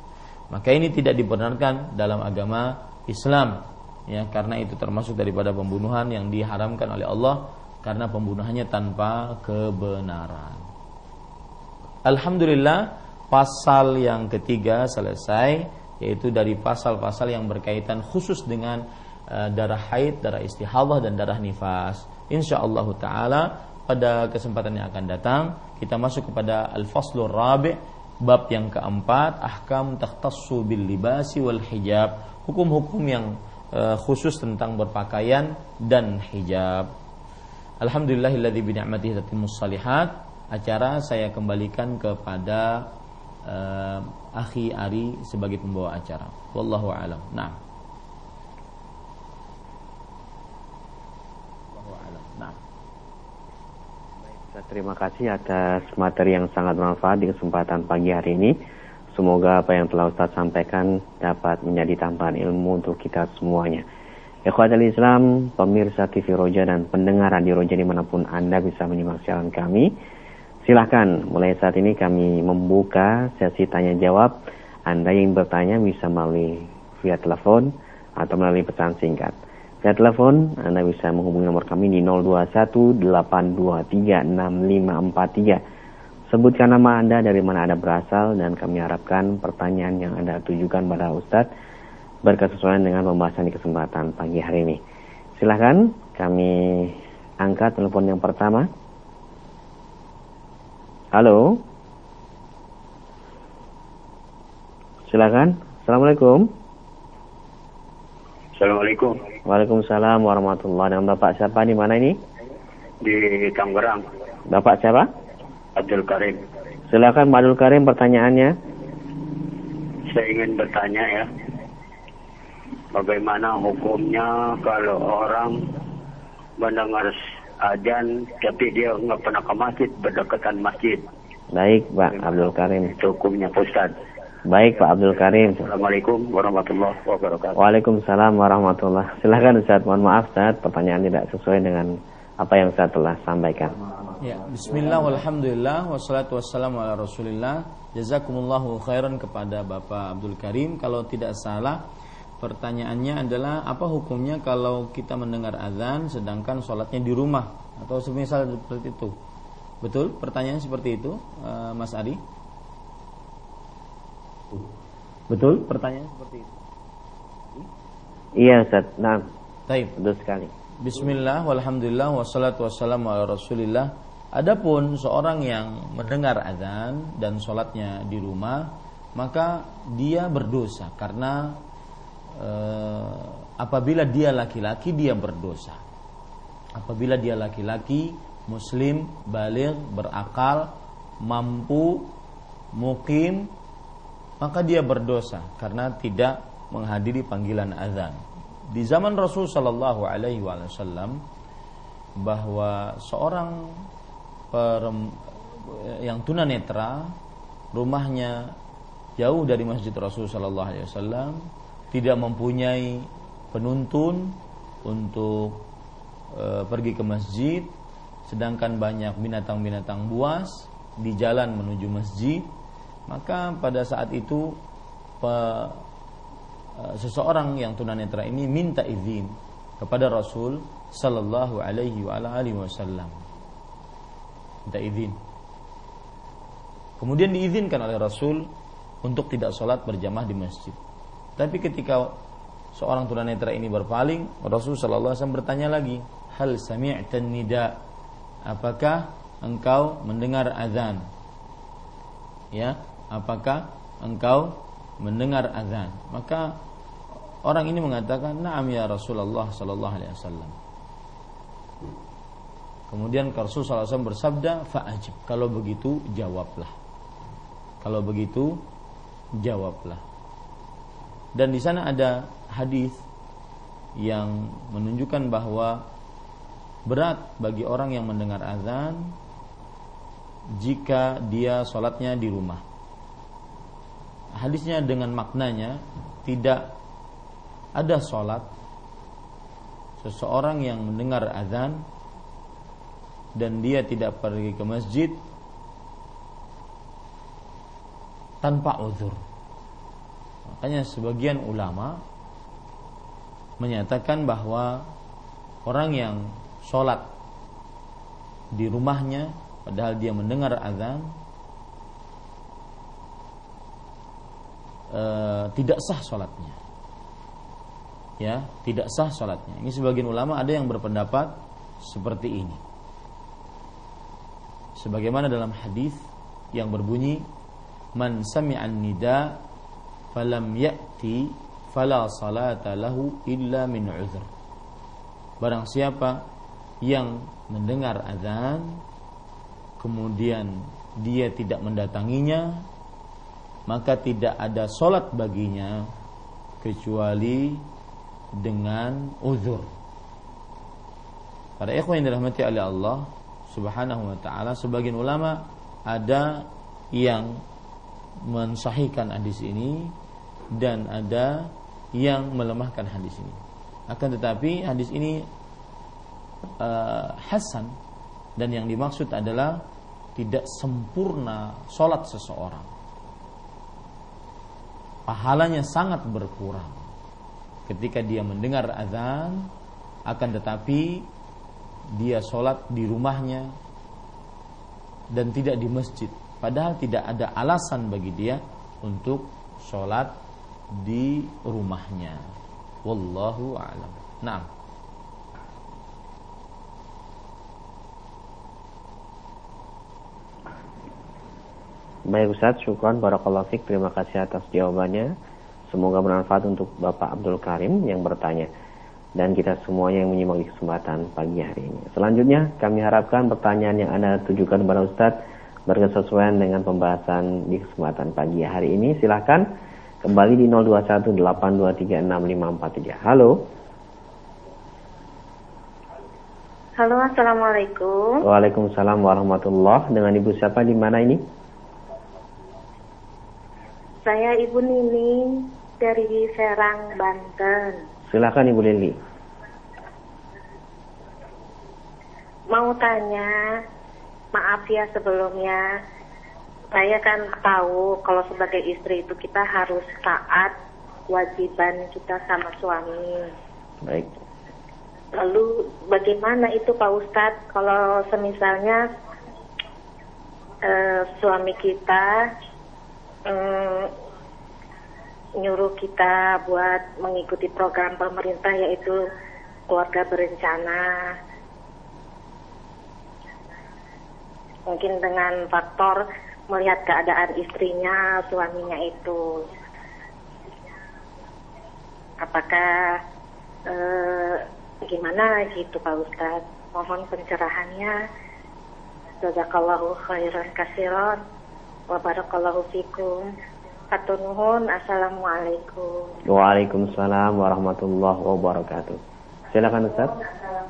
Maka ini tidak dibenarkan dalam agama Islam ya karena itu termasuk daripada pembunuhan yang diharamkan oleh Allah karena pembunuhannya tanpa kebenaran. Alhamdulillah pasal yang ketiga selesai yaitu dari pasal-pasal yang berkaitan khusus dengan uh, darah haid, darah istihadah dan darah nifas. Insyaallah taala pada kesempatan yang akan datang kita masuk kepada al-faslur rabi' bab yang keempat ahkam takhtassu bil libasi wal hijab hukum-hukum yang uh, khusus tentang berpakaian dan hijab Alhamdulillahilladzi bi ni'matihi tatimmus salihat acara saya kembalikan kepada uh, Akhi Ari sebagai pembawa acara. Wallahu alam. Nah. Wallahu alam. Nah. Terima kasih atas materi yang sangat bermanfaat di kesempatan pagi hari ini. Semoga apa yang telah Ustaz sampaikan dapat menjadi tambahan ilmu untuk kita semuanya. Ikhwatul Islam, pemirsa TV Roja dan pendengar Radio Roja di mana pun Anda bisa menyimak siaran kami. Silahkan, mulai saat ini kami membuka sesi tanya jawab. Anda yang bertanya bisa melalui via telepon atau melalui pesan singkat. Via telepon, Anda bisa menghubungi nomor kami di 0218236543. Sebutkan nama Anda dari mana Anda berasal dan kami harapkan pertanyaan yang Anda tujukan pada Ustadz berkesesuaian dengan pembahasan di kesempatan pagi hari ini. Silahkan kami angkat telepon yang pertama. Halo. Silakan. Assalamualaikum. Assalamualaikum. Waalaikumsalam warahmatullahi wabarakatuh. Bapak siapa di mana ini? Di Tangerang. Bapak siapa? Abdul Karim. Silakan Pak Abdul Karim pertanyaannya. Saya ingin bertanya ya. Bagaimana hukumnya kalau orang mendengar ajan tapi dia nggak pernah ke masjid berdekatan masjid. Baik Pak Abdul Karim. Itu hukumnya Ustaz. Baik Pak Abdul Karim. Assalamualaikum warahmatullahi wabarakatuh. Waalaikumsalam warahmatullah. Silakan Ustaz. Mohon maaf Ustaz, pertanyaan tidak sesuai dengan apa yang saya telah sampaikan. Ya, bismillah walhamdulillah wassalatu wassalamu ala Rasulillah. Jazakumullahu khairan kepada Bapak Abdul Karim. Kalau tidak salah, pertanyaannya adalah apa hukumnya kalau kita mendengar azan sedangkan sholatnya di rumah atau semisal seperti itu. Betul? Pertanyaan seperti itu, uh, Mas Adi? Betul? Pertanyaan seperti itu. Iya Ustaz. Nah, Taib. betul sekali. Bismillah, walhamdulillah, wassalatu wassalamu ala rasulillah Adapun seorang yang mendengar azan dan sholatnya di rumah Maka dia berdosa karena e, apabila dia laki-laki dia berdosa. Apabila dia laki-laki, muslim, balik, berakal, mampu, mukim Maka dia berdosa karena tidak menghadiri panggilan azan. Di zaman Rasul Shallallahu Alaihi Wasallam bahwa seorang yang tunanetra rumahnya jauh dari masjid Rasul Shallallahu Alaihi Wasallam tidak mempunyai penuntun untuk e, pergi ke masjid sedangkan banyak binatang-binatang buas di jalan menuju masjid maka pada saat itu pe, Eh, seseorang yang tunanetra ini minta izin kepada Rasul sallallahu alaihi wasallam. Minta izin. Kemudian diizinkan oleh Rasul untuk tidak sholat berjamaah di masjid. Tapi ketika seorang tunanetra ini berpaling, Rasul sallallahu alaihi wasallam bertanya lagi, "Hal sami'tan nida?" Apakah engkau mendengar azan? Ya, apakah engkau mendengar azan? Maka Orang ini mengatakan, "Na'am ya Rasulullah sallallahu alaihi wasallam." Kemudian Rasul wasallam bersabda, "Fa'ajib." Kalau begitu, jawablah. Kalau begitu, jawablah. Dan di sana ada hadis yang menunjukkan bahwa berat bagi orang yang mendengar azan jika dia sholatnya di rumah. Hadisnya dengan maknanya tidak ada sholat seseorang yang mendengar azan dan dia tidak pergi ke masjid tanpa uzur. Makanya sebagian ulama menyatakan bahwa orang yang sholat di rumahnya padahal dia mendengar azan e, tidak sah sholatnya ya tidak sah sholatnya. Ini sebagian ulama ada yang berpendapat seperti ini. Sebagaimana dalam hadis yang berbunyi man sami'an nida falam ya'ti fala salata lahu illa min uzr. Barang siapa yang mendengar azan kemudian dia tidak mendatanginya maka tidak ada solat baginya kecuali dengan uzur. Para ikhwan yang dirahmati oleh Allah, Subhanahu wa taala. Sebagian ulama ada yang mensahihkan hadis ini dan ada yang melemahkan hadis ini. Akan tetapi hadis ini uh, hasan dan yang dimaksud adalah tidak sempurna sholat seseorang. Pahalanya sangat berkurang ketika dia mendengar azan, akan tetapi dia sholat di rumahnya dan tidak di masjid. Padahal tidak ada alasan bagi dia untuk sholat di rumahnya. Wallahu a'lam. Nah. Baik Ustaz, syukran barakallahu fik. Terima kasih atas jawabannya. Semoga bermanfaat untuk Bapak Abdul Karim yang bertanya dan kita semuanya yang menyimak di kesempatan pagi hari ini. Selanjutnya, kami harapkan pertanyaan yang Anda tujukan kepada Ustadz berkesesuaian dengan pembahasan di kesempatan pagi hari ini. Silahkan kembali di 0218236543. Halo. Halo, Assalamualaikum. Waalaikumsalam warahmatullah. Dengan Ibu siapa di mana ini? Saya Ibu Nini dari Serang, Banten. Silakan Ibu Lili. Mau tanya, maaf ya sebelumnya. Saya kan tahu kalau sebagai istri itu kita harus taat kewajiban kita sama suami. Baik. Lalu bagaimana itu Pak Ustadz kalau semisalnya eh, suami kita eh, nyuruh kita buat mengikuti program pemerintah yaitu keluarga berencana. Mungkin dengan faktor melihat keadaan istrinya, suaminya itu. Apakah eh, gimana gitu Pak Ustadz? Mohon pencerahannya. Jazakallahu khairan kasiron. Wabarakallahu fikum. Atur nuhun. Assalamualaikum. Waalaikumsalam warahmatullahi wabarakatuh. Silakan Ustaz.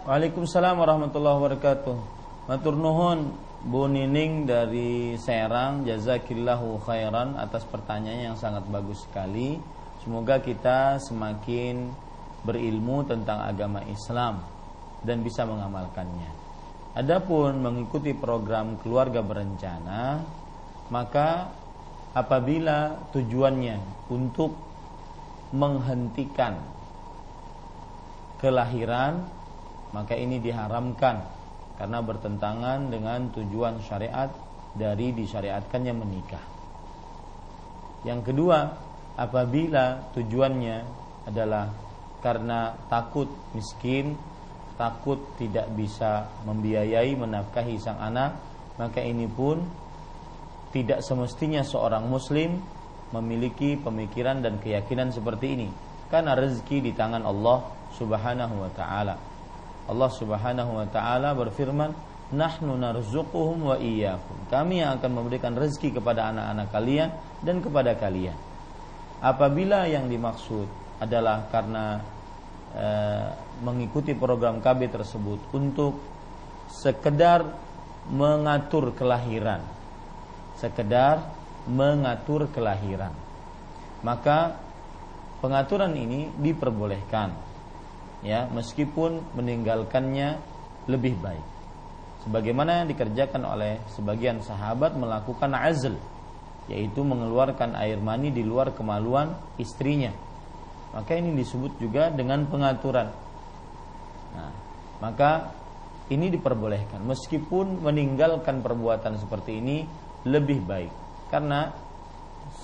Waalaikumsalam warahmatullahi wabarakatuh. Matur nuhun Bu Nining dari Serang, jazakillahu khairan atas pertanyaan yang sangat bagus sekali. Semoga kita semakin berilmu tentang agama Islam dan bisa mengamalkannya. Adapun mengikuti program keluarga berencana, maka apabila tujuannya untuk menghentikan kelahiran maka ini diharamkan karena bertentangan dengan tujuan syariat dari disyariatkannya menikah. Yang kedua, apabila tujuannya adalah karena takut miskin, takut tidak bisa membiayai menafkahi sang anak, maka ini pun tidak semestinya seorang muslim memiliki pemikiran dan keyakinan seperti ini karena rezeki di tangan Allah Subhanahu wa taala. Allah Subhanahu wa taala berfirman, "Nahnu narzuquhum wa iyyakum." Kami yang akan memberikan rezeki kepada anak-anak kalian dan kepada kalian. Apabila yang dimaksud adalah karena e, mengikuti program KB tersebut untuk sekedar mengatur kelahiran sekedar mengatur kelahiran. Maka pengaturan ini diperbolehkan ya meskipun meninggalkannya lebih baik. Sebagaimana yang dikerjakan oleh sebagian sahabat melakukan azl yaitu mengeluarkan air mani di luar kemaluan istrinya. Maka ini disebut juga dengan pengaturan. Nah, maka ini diperbolehkan meskipun meninggalkan perbuatan seperti ini lebih baik. Karena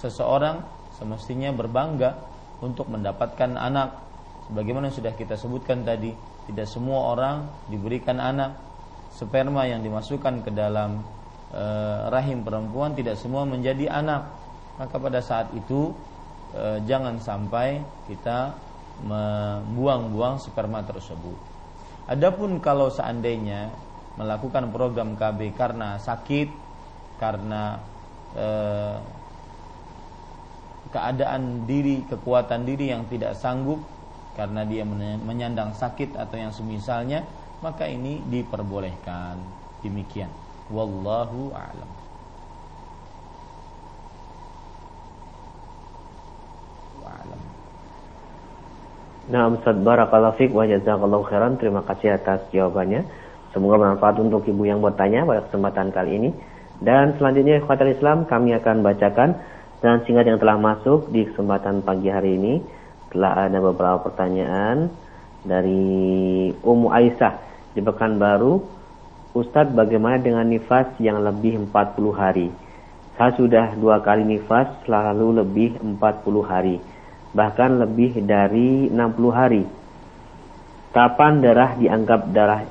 seseorang semestinya berbangga untuk mendapatkan anak. Sebagaimana sudah kita sebutkan tadi tidak semua orang diberikan anak. Sperma yang dimasukkan ke dalam e, rahim perempuan tidak semua menjadi anak. Maka pada saat itu e, jangan sampai kita membuang-buang sperma tersebut. Adapun kalau seandainya melakukan program KB karena sakit karena eh, keadaan diri, kekuatan diri yang tidak sanggup karena dia menyandang sakit atau yang semisalnya, maka ini diperbolehkan. Demikian. Wallahu a'lam. Nah, Ustaz Barakallahu Fik wa jazakallahu khairan. Terima kasih atas jawabannya. Semoga bermanfaat untuk ibu yang bertanya pada kesempatan kali ini. Dan selanjutnya Khawatir Islam kami akan bacakan dan singkat yang telah masuk di kesempatan pagi hari ini. Telah ada beberapa pertanyaan dari Ummu Aisyah di Pekanbaru. Ustadz bagaimana dengan nifas yang lebih 40 hari? Saya sudah dua kali nifas selalu lebih 40 hari bahkan lebih dari 60 hari. Kapan darah dianggap darah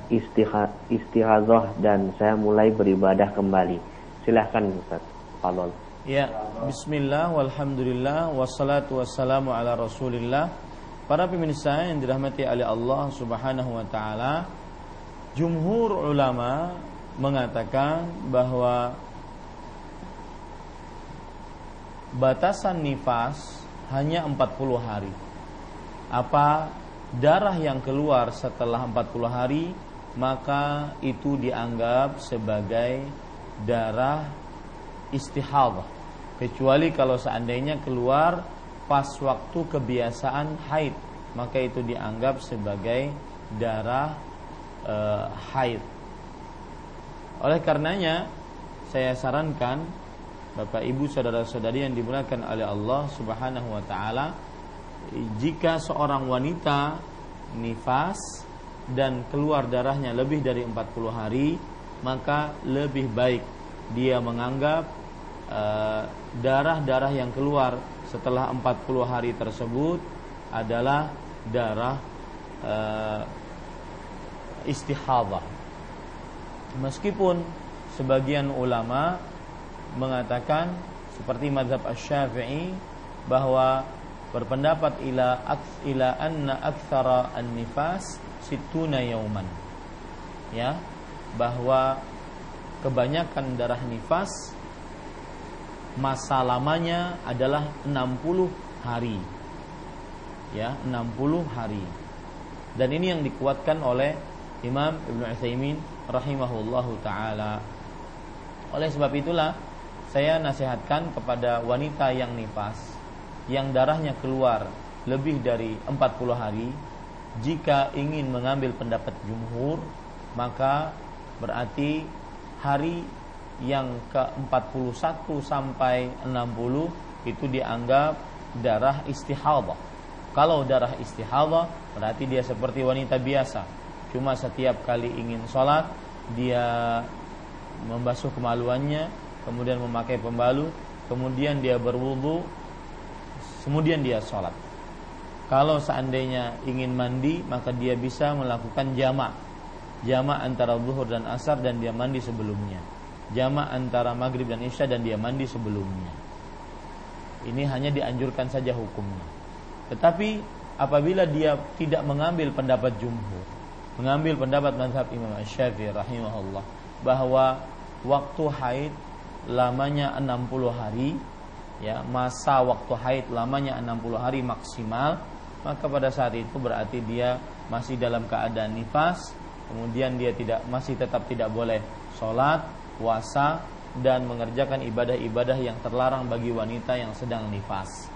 istihazah dan saya mulai beribadah kembali? Silahkan Ustaz. Fadol. Ya, bismillah walhamdulillah wassalatu wassalamu ala Rasulillah. Para pemirsa yang dirahmati oleh Allah Subhanahu wa taala, jumhur ulama mengatakan bahwa batasan nifas hanya 40 hari. Apa darah yang keluar setelah 40 hari maka itu dianggap sebagai darah istihadah. Kecuali kalau seandainya keluar pas waktu kebiasaan haid maka itu dianggap sebagai darah e, haid. Oleh karenanya saya sarankan Bapak Ibu saudara-saudari yang dimuliakan oleh Allah Subhanahu wa taala, jika seorang wanita nifas dan keluar darahnya lebih dari 40 hari, maka lebih baik dia menganggap uh, darah-darah yang keluar setelah 40 hari tersebut adalah darah uh, istihadah. Meskipun sebagian ulama mengatakan seperti mazhab Asy-Syafi'i bahwa berpendapat ila ila anna aktsara an-nifas situna yauman. Ya, bahwa kebanyakan darah nifas masa lamanya adalah 60 hari. Ya, 60 hari. Dan ini yang dikuatkan oleh Imam Ibnu Utsaimin rahimahullahu taala. Oleh sebab itulah saya nasihatkan kepada wanita yang nifas yang darahnya keluar lebih dari 40 hari jika ingin mengambil pendapat jumhur maka berarti hari yang ke-41 sampai 60 itu dianggap darah istihadah. Kalau darah istihadah berarti dia seperti wanita biasa. Cuma setiap kali ingin sholat dia membasuh kemaluannya kemudian memakai pembalut, kemudian dia berwudu, kemudian dia sholat. Kalau seandainya ingin mandi, maka dia bisa melakukan jamak. Jamak antara zuhur dan asar dan dia mandi sebelumnya. Jamak antara maghrib dan isya dan dia mandi sebelumnya. Ini hanya dianjurkan saja hukumnya. Tetapi apabila dia tidak mengambil pendapat jumhur, mengambil pendapat mazhab Imam Syafi'i rahimahullah bahwa waktu haid lamanya 60 hari ya masa waktu haid lamanya 60 hari maksimal maka pada saat itu berarti dia masih dalam keadaan nifas kemudian dia tidak masih tetap tidak boleh sholat puasa dan mengerjakan ibadah-ibadah yang terlarang bagi wanita yang sedang nifas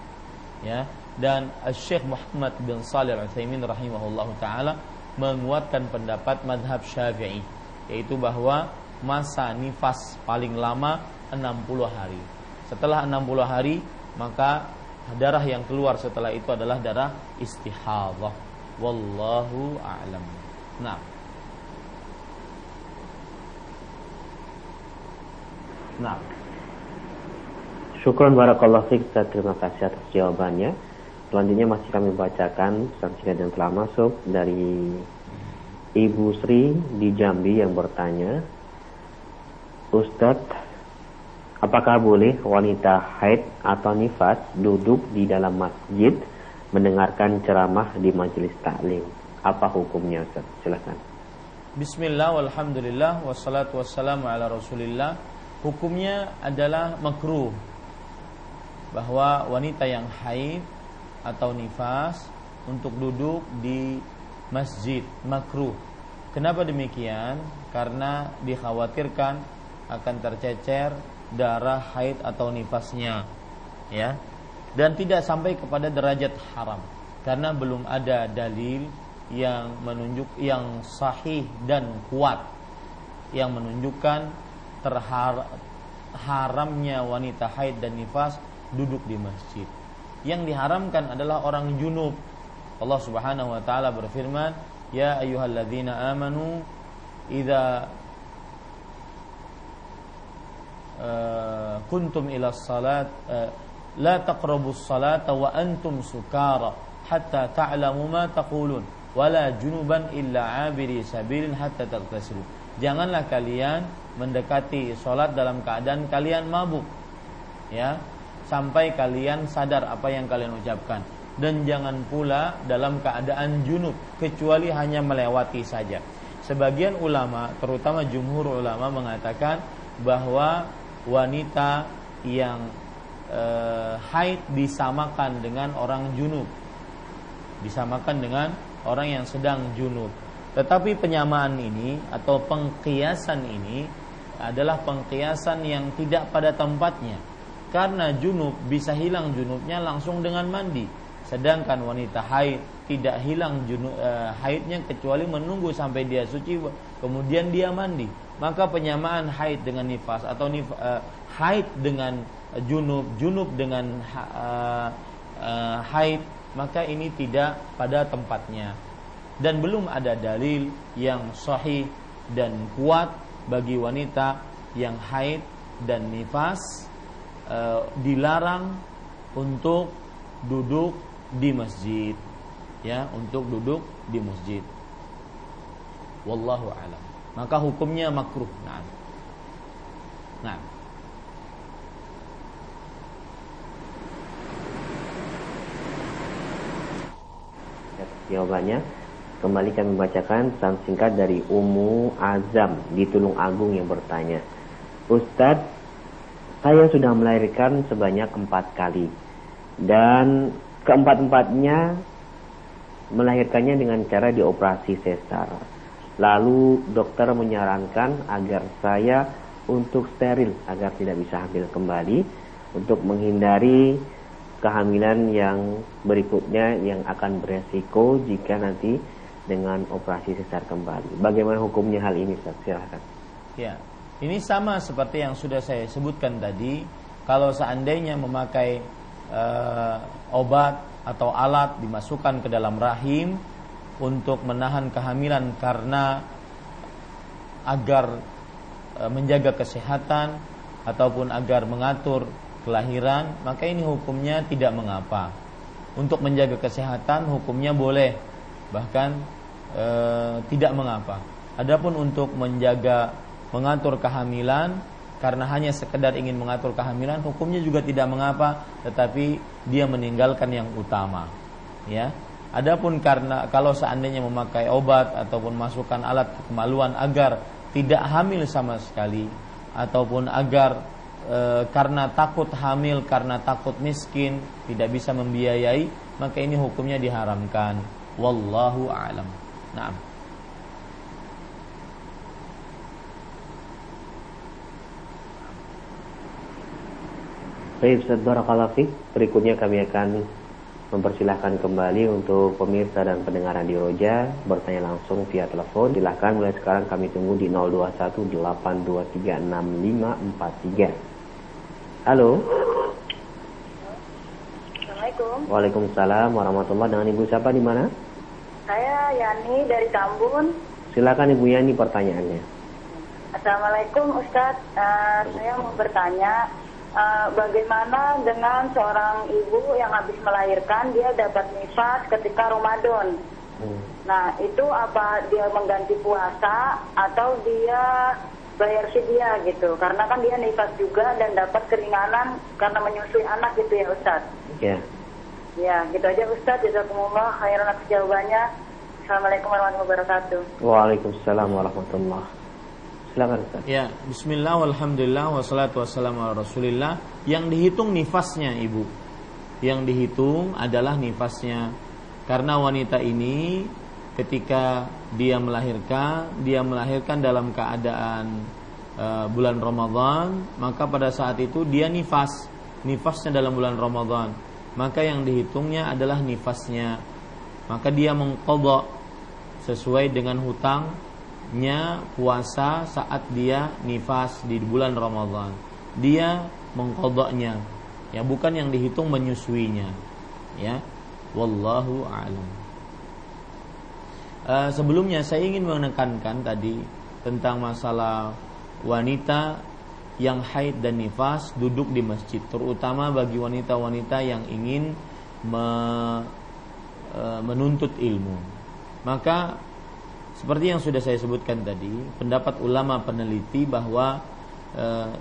ya dan Syekh Muhammad bin Salih Al-Utsaimin rahimahullahu taala menguatkan pendapat madhab Syafi'i yaitu bahwa masa nifas paling lama 60 hari. Setelah 60 hari maka darah yang keluar setelah itu adalah darah istihadah. Wallahu a'lam. Nah. Nah. Syukron barakallahu fiik Terima kasih atas jawabannya. Selanjutnya masih kami bacakan saksikan yang telah masuk dari Ibu Sri di Jambi yang bertanya, Ustadz, Apakah boleh wanita haid atau nifas duduk di dalam masjid mendengarkan ceramah di majelis taklim? Apa hukumnya Ustaz? Silakan. Bismillah walhamdulillah wassalatu wassalamu ala Rasulillah. Hukumnya adalah makruh bahwa wanita yang haid atau nifas untuk duduk di masjid makruh Kenapa demikian? Karena dikhawatirkan akan tercecer darah haid atau nifasnya. Ya. Dan tidak sampai kepada derajat haram karena belum ada dalil yang menunjuk yang sahih dan kuat yang menunjukkan terhar haramnya wanita haid dan nifas duduk di masjid. Yang diharamkan adalah orang junub. Allah Subhanahu wa taala berfirman, Ya ayyuhalladzina amanu idza uh, kuntum ila salat uh, la taqrabus salata wa antum sukara hatta ta'lamu ma taqulun wala junuban illa abiri sabilin hatta taghtasilu janganlah kalian mendekati salat dalam keadaan kalian mabuk ya sampai kalian sadar apa yang kalian ucapkan dan jangan pula dalam keadaan junub kecuali hanya melewati saja. Sebagian ulama, terutama jumhur ulama mengatakan bahwa wanita yang e, haid disamakan dengan orang junub. Disamakan dengan orang yang sedang junub. Tetapi penyamaan ini atau pengkiasan ini adalah pengkiasan yang tidak pada tempatnya. Karena junub bisa hilang junubnya langsung dengan mandi Sedangkan wanita haid tidak hilang junu, uh, haidnya kecuali menunggu sampai dia suci kemudian dia mandi. Maka penyamaan haid dengan nifas atau nif, uh, haid dengan junub, junub dengan uh, uh, haid maka ini tidak pada tempatnya. Dan belum ada dalil yang sahih dan kuat bagi wanita yang haid dan nifas uh, dilarang untuk duduk di masjid ya untuk duduk di masjid. Wallahu alam. Maka hukumnya makruh. Nah nah jawabannya kembali kami membacakan pesan singkat dari Umu Azam di Tulung Agung yang bertanya Ustadz saya sudah melahirkan sebanyak empat kali dan keempat-empatnya melahirkannya dengan cara dioperasi sesar. Lalu dokter menyarankan agar saya untuk steril agar tidak bisa hamil kembali untuk menghindari kehamilan yang berikutnya yang akan beresiko jika nanti dengan operasi sesar kembali. Bagaimana hukumnya hal ini? Ustaz? Silahkan. Ya, ini sama seperti yang sudah saya sebutkan tadi. Kalau seandainya memakai uh, obat atau alat dimasukkan ke dalam rahim untuk menahan kehamilan karena agar uh, menjaga kesehatan ataupun agar mengatur kelahiran, maka ini hukumnya tidak mengapa. Untuk menjaga kesehatan hukumnya boleh, bahkan e, tidak mengapa. Adapun untuk menjaga mengatur kehamilan karena hanya sekedar ingin mengatur kehamilan hukumnya juga tidak mengapa tetapi dia meninggalkan yang utama. Ya. Adapun karena kalau seandainya memakai obat ataupun masukkan alat kemaluan agar tidak hamil sama sekali ataupun agar e, karena takut hamil karena takut miskin tidak bisa membiayai maka ini hukumnya diharamkan. Wallahu a'lam na'am Baik Ustaz Barakallahu Berikutnya kami akan mempersilahkan kembali untuk pemirsa dan pendengar di Roja bertanya langsung via telepon. Silahkan mulai sekarang kami tunggu di 0218236543. Halo. Assalamualaikum. Waalaikumsalam warahmatullahi Dengan Ibu siapa di mana? Saya Yani dari Tambun. Silakan Ibu Yani pertanyaannya. Assalamualaikum Ustadz. Uh, saya mau bertanya uh, bagaimana dengan seorang ibu yang habis melahirkan dia dapat nifas ketika Ramadan. Hmm. Nah, itu apa dia mengganti puasa atau dia bayar dia gitu? Karena kan dia nifas juga dan dapat keringanan karena menyusui anak gitu ya Ustaz. Iya. Yeah. Ya, gitu aja Ustaz. Jazakumullah khairan atas jawabannya. Assalamualaikum warahmatullahi wabarakatuh. Waalaikumsalam warahmatullahi Silakan Ustaz. Ya, bismillah walhamdulillah wassalatu wassalamu ala Rasulillah. Yang dihitung nifasnya, Ibu. Yang dihitung adalah nifasnya. Karena wanita ini ketika dia melahirkan, dia melahirkan dalam keadaan e, bulan Ramadan, maka pada saat itu dia nifas, nifasnya dalam bulan Ramadan. Maka yang dihitungnya adalah nifasnya. Maka dia mengkodok sesuai dengan hutangnya puasa saat dia nifas di bulan Ramadan. Dia mengkodoknya, ya bukan yang dihitung menyusuinya, ya. Wallahu a'lam. Uh, sebelumnya saya ingin menekankan tadi tentang masalah wanita yang haid dan nifas duduk di masjid, terutama bagi wanita-wanita yang ingin me, uh, menuntut ilmu. Maka seperti yang sudah saya sebutkan tadi, pendapat ulama peneliti bahwa uh,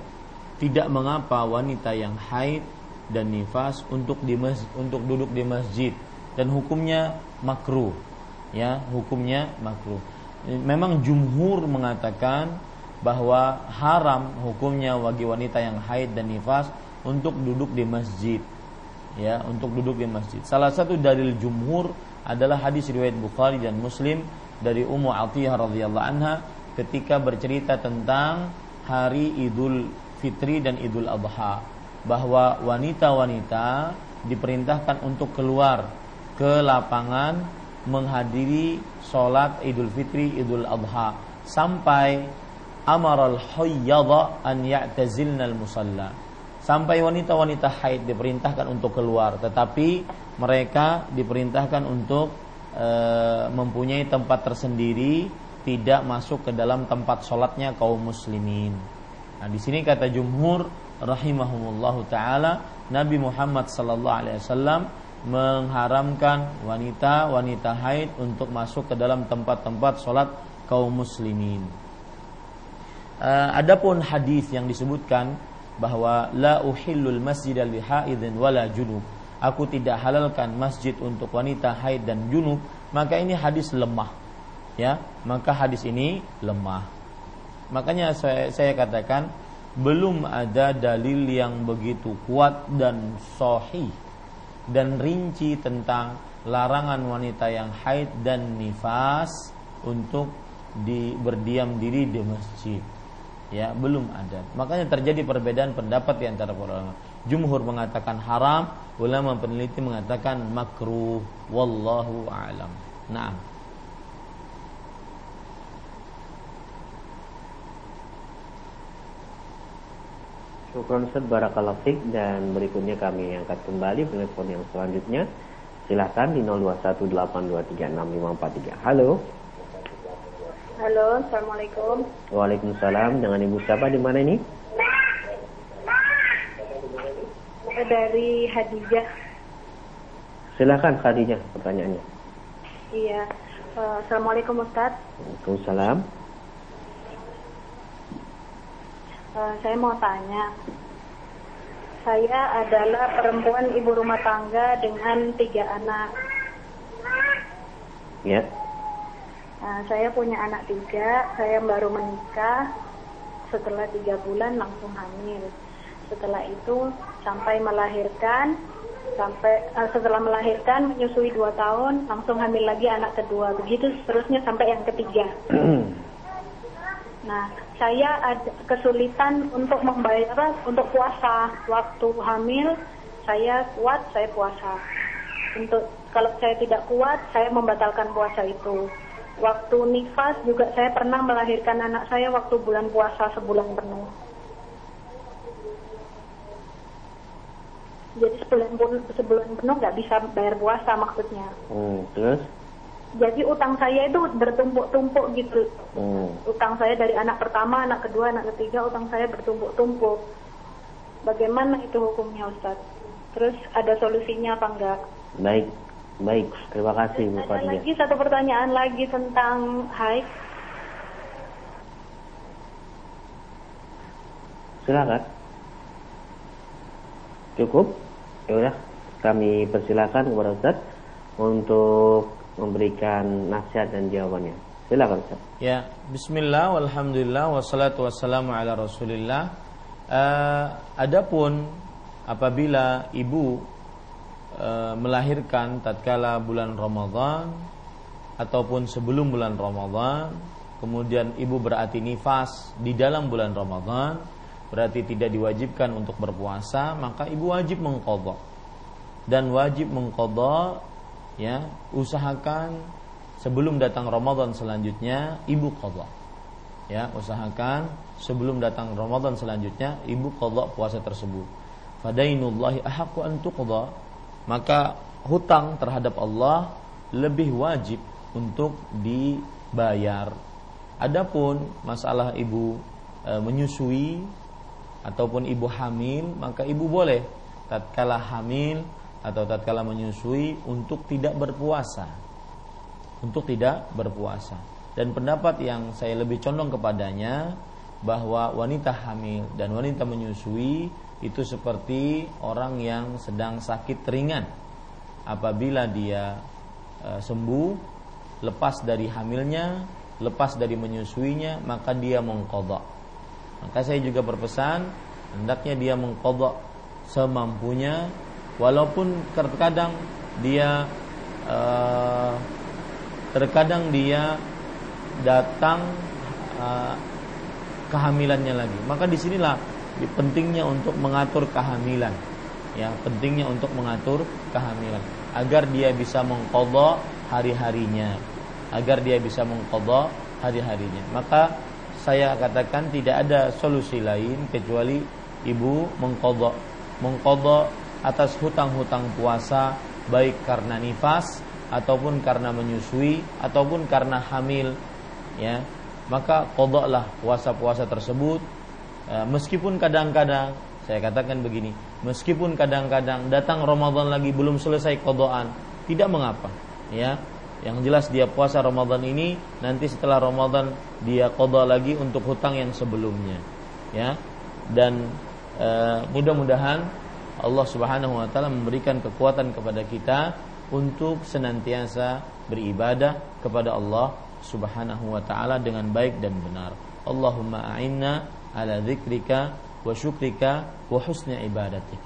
tidak mengapa wanita yang haid dan nifas untuk di masjid, untuk duduk di masjid dan hukumnya makruh ya hukumnya makruh memang jumhur mengatakan bahwa haram hukumnya bagi wanita yang haid dan nifas untuk duduk di masjid. Ya untuk duduk di masjid. Salah satu dalil jumhur adalah hadis riwayat Bukhari dan Muslim dari Ummu Atiyah radhiyallahu anha ketika bercerita tentang hari Idul Fitri dan Idul Adha bahwa wanita-wanita diperintahkan untuk keluar ke lapangan menghadiri sholat Idul Fitri, Idul Adha sampai amaral hayyadha an ya'tazilna al-musalla sampai wanita-wanita haid diperintahkan untuk keluar tetapi mereka diperintahkan untuk e, mempunyai tempat tersendiri tidak masuk ke dalam tempat sholatnya kaum muslimin. Nah, di sini kata jumhur rahimahumullahu taala Nabi Muhammad sallallahu alaihi wasallam mengharamkan wanita-wanita haid untuk masuk ke dalam tempat-tempat sholat kaum muslimin. Uh, adapun hadis yang disebutkan bahwa la uhillul masjid li haidin wala junub. Aku tidak halalkan masjid untuk wanita haid dan junub, maka ini hadis lemah. Ya, maka hadis ini lemah. Makanya saya, saya katakan belum ada dalil yang begitu kuat dan sahih dan rinci tentang larangan wanita yang haid dan nifas untuk di berdiam diri di masjid. Ya, belum ada. Makanya terjadi perbedaan pendapat di antara para ulama. Jumhur mengatakan haram, ulama peneliti mengatakan makruh. Wallahu a'lam. Naam. Syukron Ustaz dan berikutnya kami angkat kembali telepon yang selanjutnya. Silahkan di 0218236543. Halo. Halo, Assalamualaikum. Waalaikumsalam. Dengan Ibu siapa di mana ini? Dari Hadijah. Silahkan Khadijah pertanyaannya. Iya. Uh, Assalamualaikum Ustaz. Waalaikumsalam. Uh, saya mau tanya, saya adalah perempuan ibu rumah tangga dengan tiga anak. Ya. Uh, saya punya anak tiga, saya baru menikah, setelah tiga bulan langsung hamil. Setelah itu sampai melahirkan, sampai uh, setelah melahirkan menyusui dua tahun, langsung hamil lagi anak kedua. Begitu seterusnya sampai yang ketiga. Nah, saya ada kesulitan untuk membayar untuk puasa. Waktu hamil saya kuat, saya puasa. Untuk kalau saya tidak kuat, saya membatalkan puasa itu. Waktu nifas juga saya pernah melahirkan anak saya waktu bulan puasa sebulan penuh. Jadi sebulan sebulan penuh nggak bisa bayar puasa maksudnya. Hmm, terus? jadi utang saya itu bertumpuk-tumpuk gitu. Hmm. Utang saya dari anak pertama, anak kedua, anak ketiga, utang saya bertumpuk-tumpuk. Bagaimana itu hukumnya Ustaz? Terus ada solusinya apa enggak? Baik, baik. Terima kasih Bu Ada lagi satu pertanyaan lagi tentang haid. Silakan. Cukup? Ya udah, kami persilakan kepada Ustaz untuk memberikan nasihat dan jawabannya. Silakan Ustaz. Ya, bismillah walhamdulillah wassalatu wassalamu ala Rasulillah. Uh, adapun apabila ibu uh, melahirkan tatkala bulan Ramadan ataupun sebelum bulan Ramadan, kemudian ibu berarti nifas di dalam bulan Ramadan, berarti tidak diwajibkan untuk berpuasa, maka ibu wajib mengkodok dan wajib mengkodok ya usahakan sebelum datang Ramadan selanjutnya ibu kodok ya usahakan sebelum datang Ramadan selanjutnya ibu kodok puasa tersebut. Fadainullahi ahakku an maka hutang terhadap Allah lebih wajib untuk dibayar. Adapun masalah ibu e, menyusui ataupun ibu hamil, maka ibu boleh tatkala hamil atau tatkala menyusui untuk tidak berpuasa. Untuk tidak berpuasa. Dan pendapat yang saya lebih condong kepadanya bahwa wanita hamil dan wanita menyusui itu seperti orang yang sedang sakit ringan. Apabila dia e, sembuh lepas dari hamilnya, lepas dari menyusuinya, maka dia mengkodok. Maka saya juga berpesan, hendaknya dia mengkodok semampunya, walaupun terkadang dia uh, terkadang dia datang uh, kehamilannya lagi. Maka di sinilah pentingnya untuk mengatur kehamilan, ya pentingnya untuk mengatur kehamilan. Agar dia bisa mengkodok hari-harinya. Agar dia bisa mengkodok hari-harinya. Maka saya katakan tidak ada solusi lain kecuali ibu mengkodok mengkodok atas hutang-hutang puasa baik karena nifas ataupun karena menyusui ataupun karena hamil. Ya maka kodoklah puasa-puasa tersebut meskipun kadang-kadang saya katakan begini meskipun kadang-kadang datang Ramadan lagi belum selesai kodokan tidak mengapa ya yang jelas dia puasa Ramadan ini nanti setelah Ramadan dia qada lagi untuk hutang yang sebelumnya ya dan e, mudah-mudahan Allah Subhanahu wa taala memberikan kekuatan kepada kita untuk senantiasa beribadah kepada Allah Subhanahu wa taala dengan baik dan benar. Allahumma a'inna ala dzikrika wa syukrika wa husni ibadatik.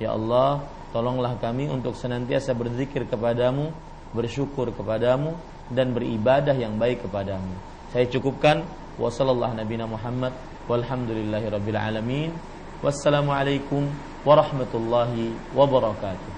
Ya Allah, tolonglah kami untuk senantiasa berzikir kepadamu bersyukur kepadamu dan beribadah yang baik kepadamu. Saya cukupkan wa sallallahu Muhammad walhamdulillahi rabbil alamin. Wassalamualaikum warahmatullahi wabarakatuh.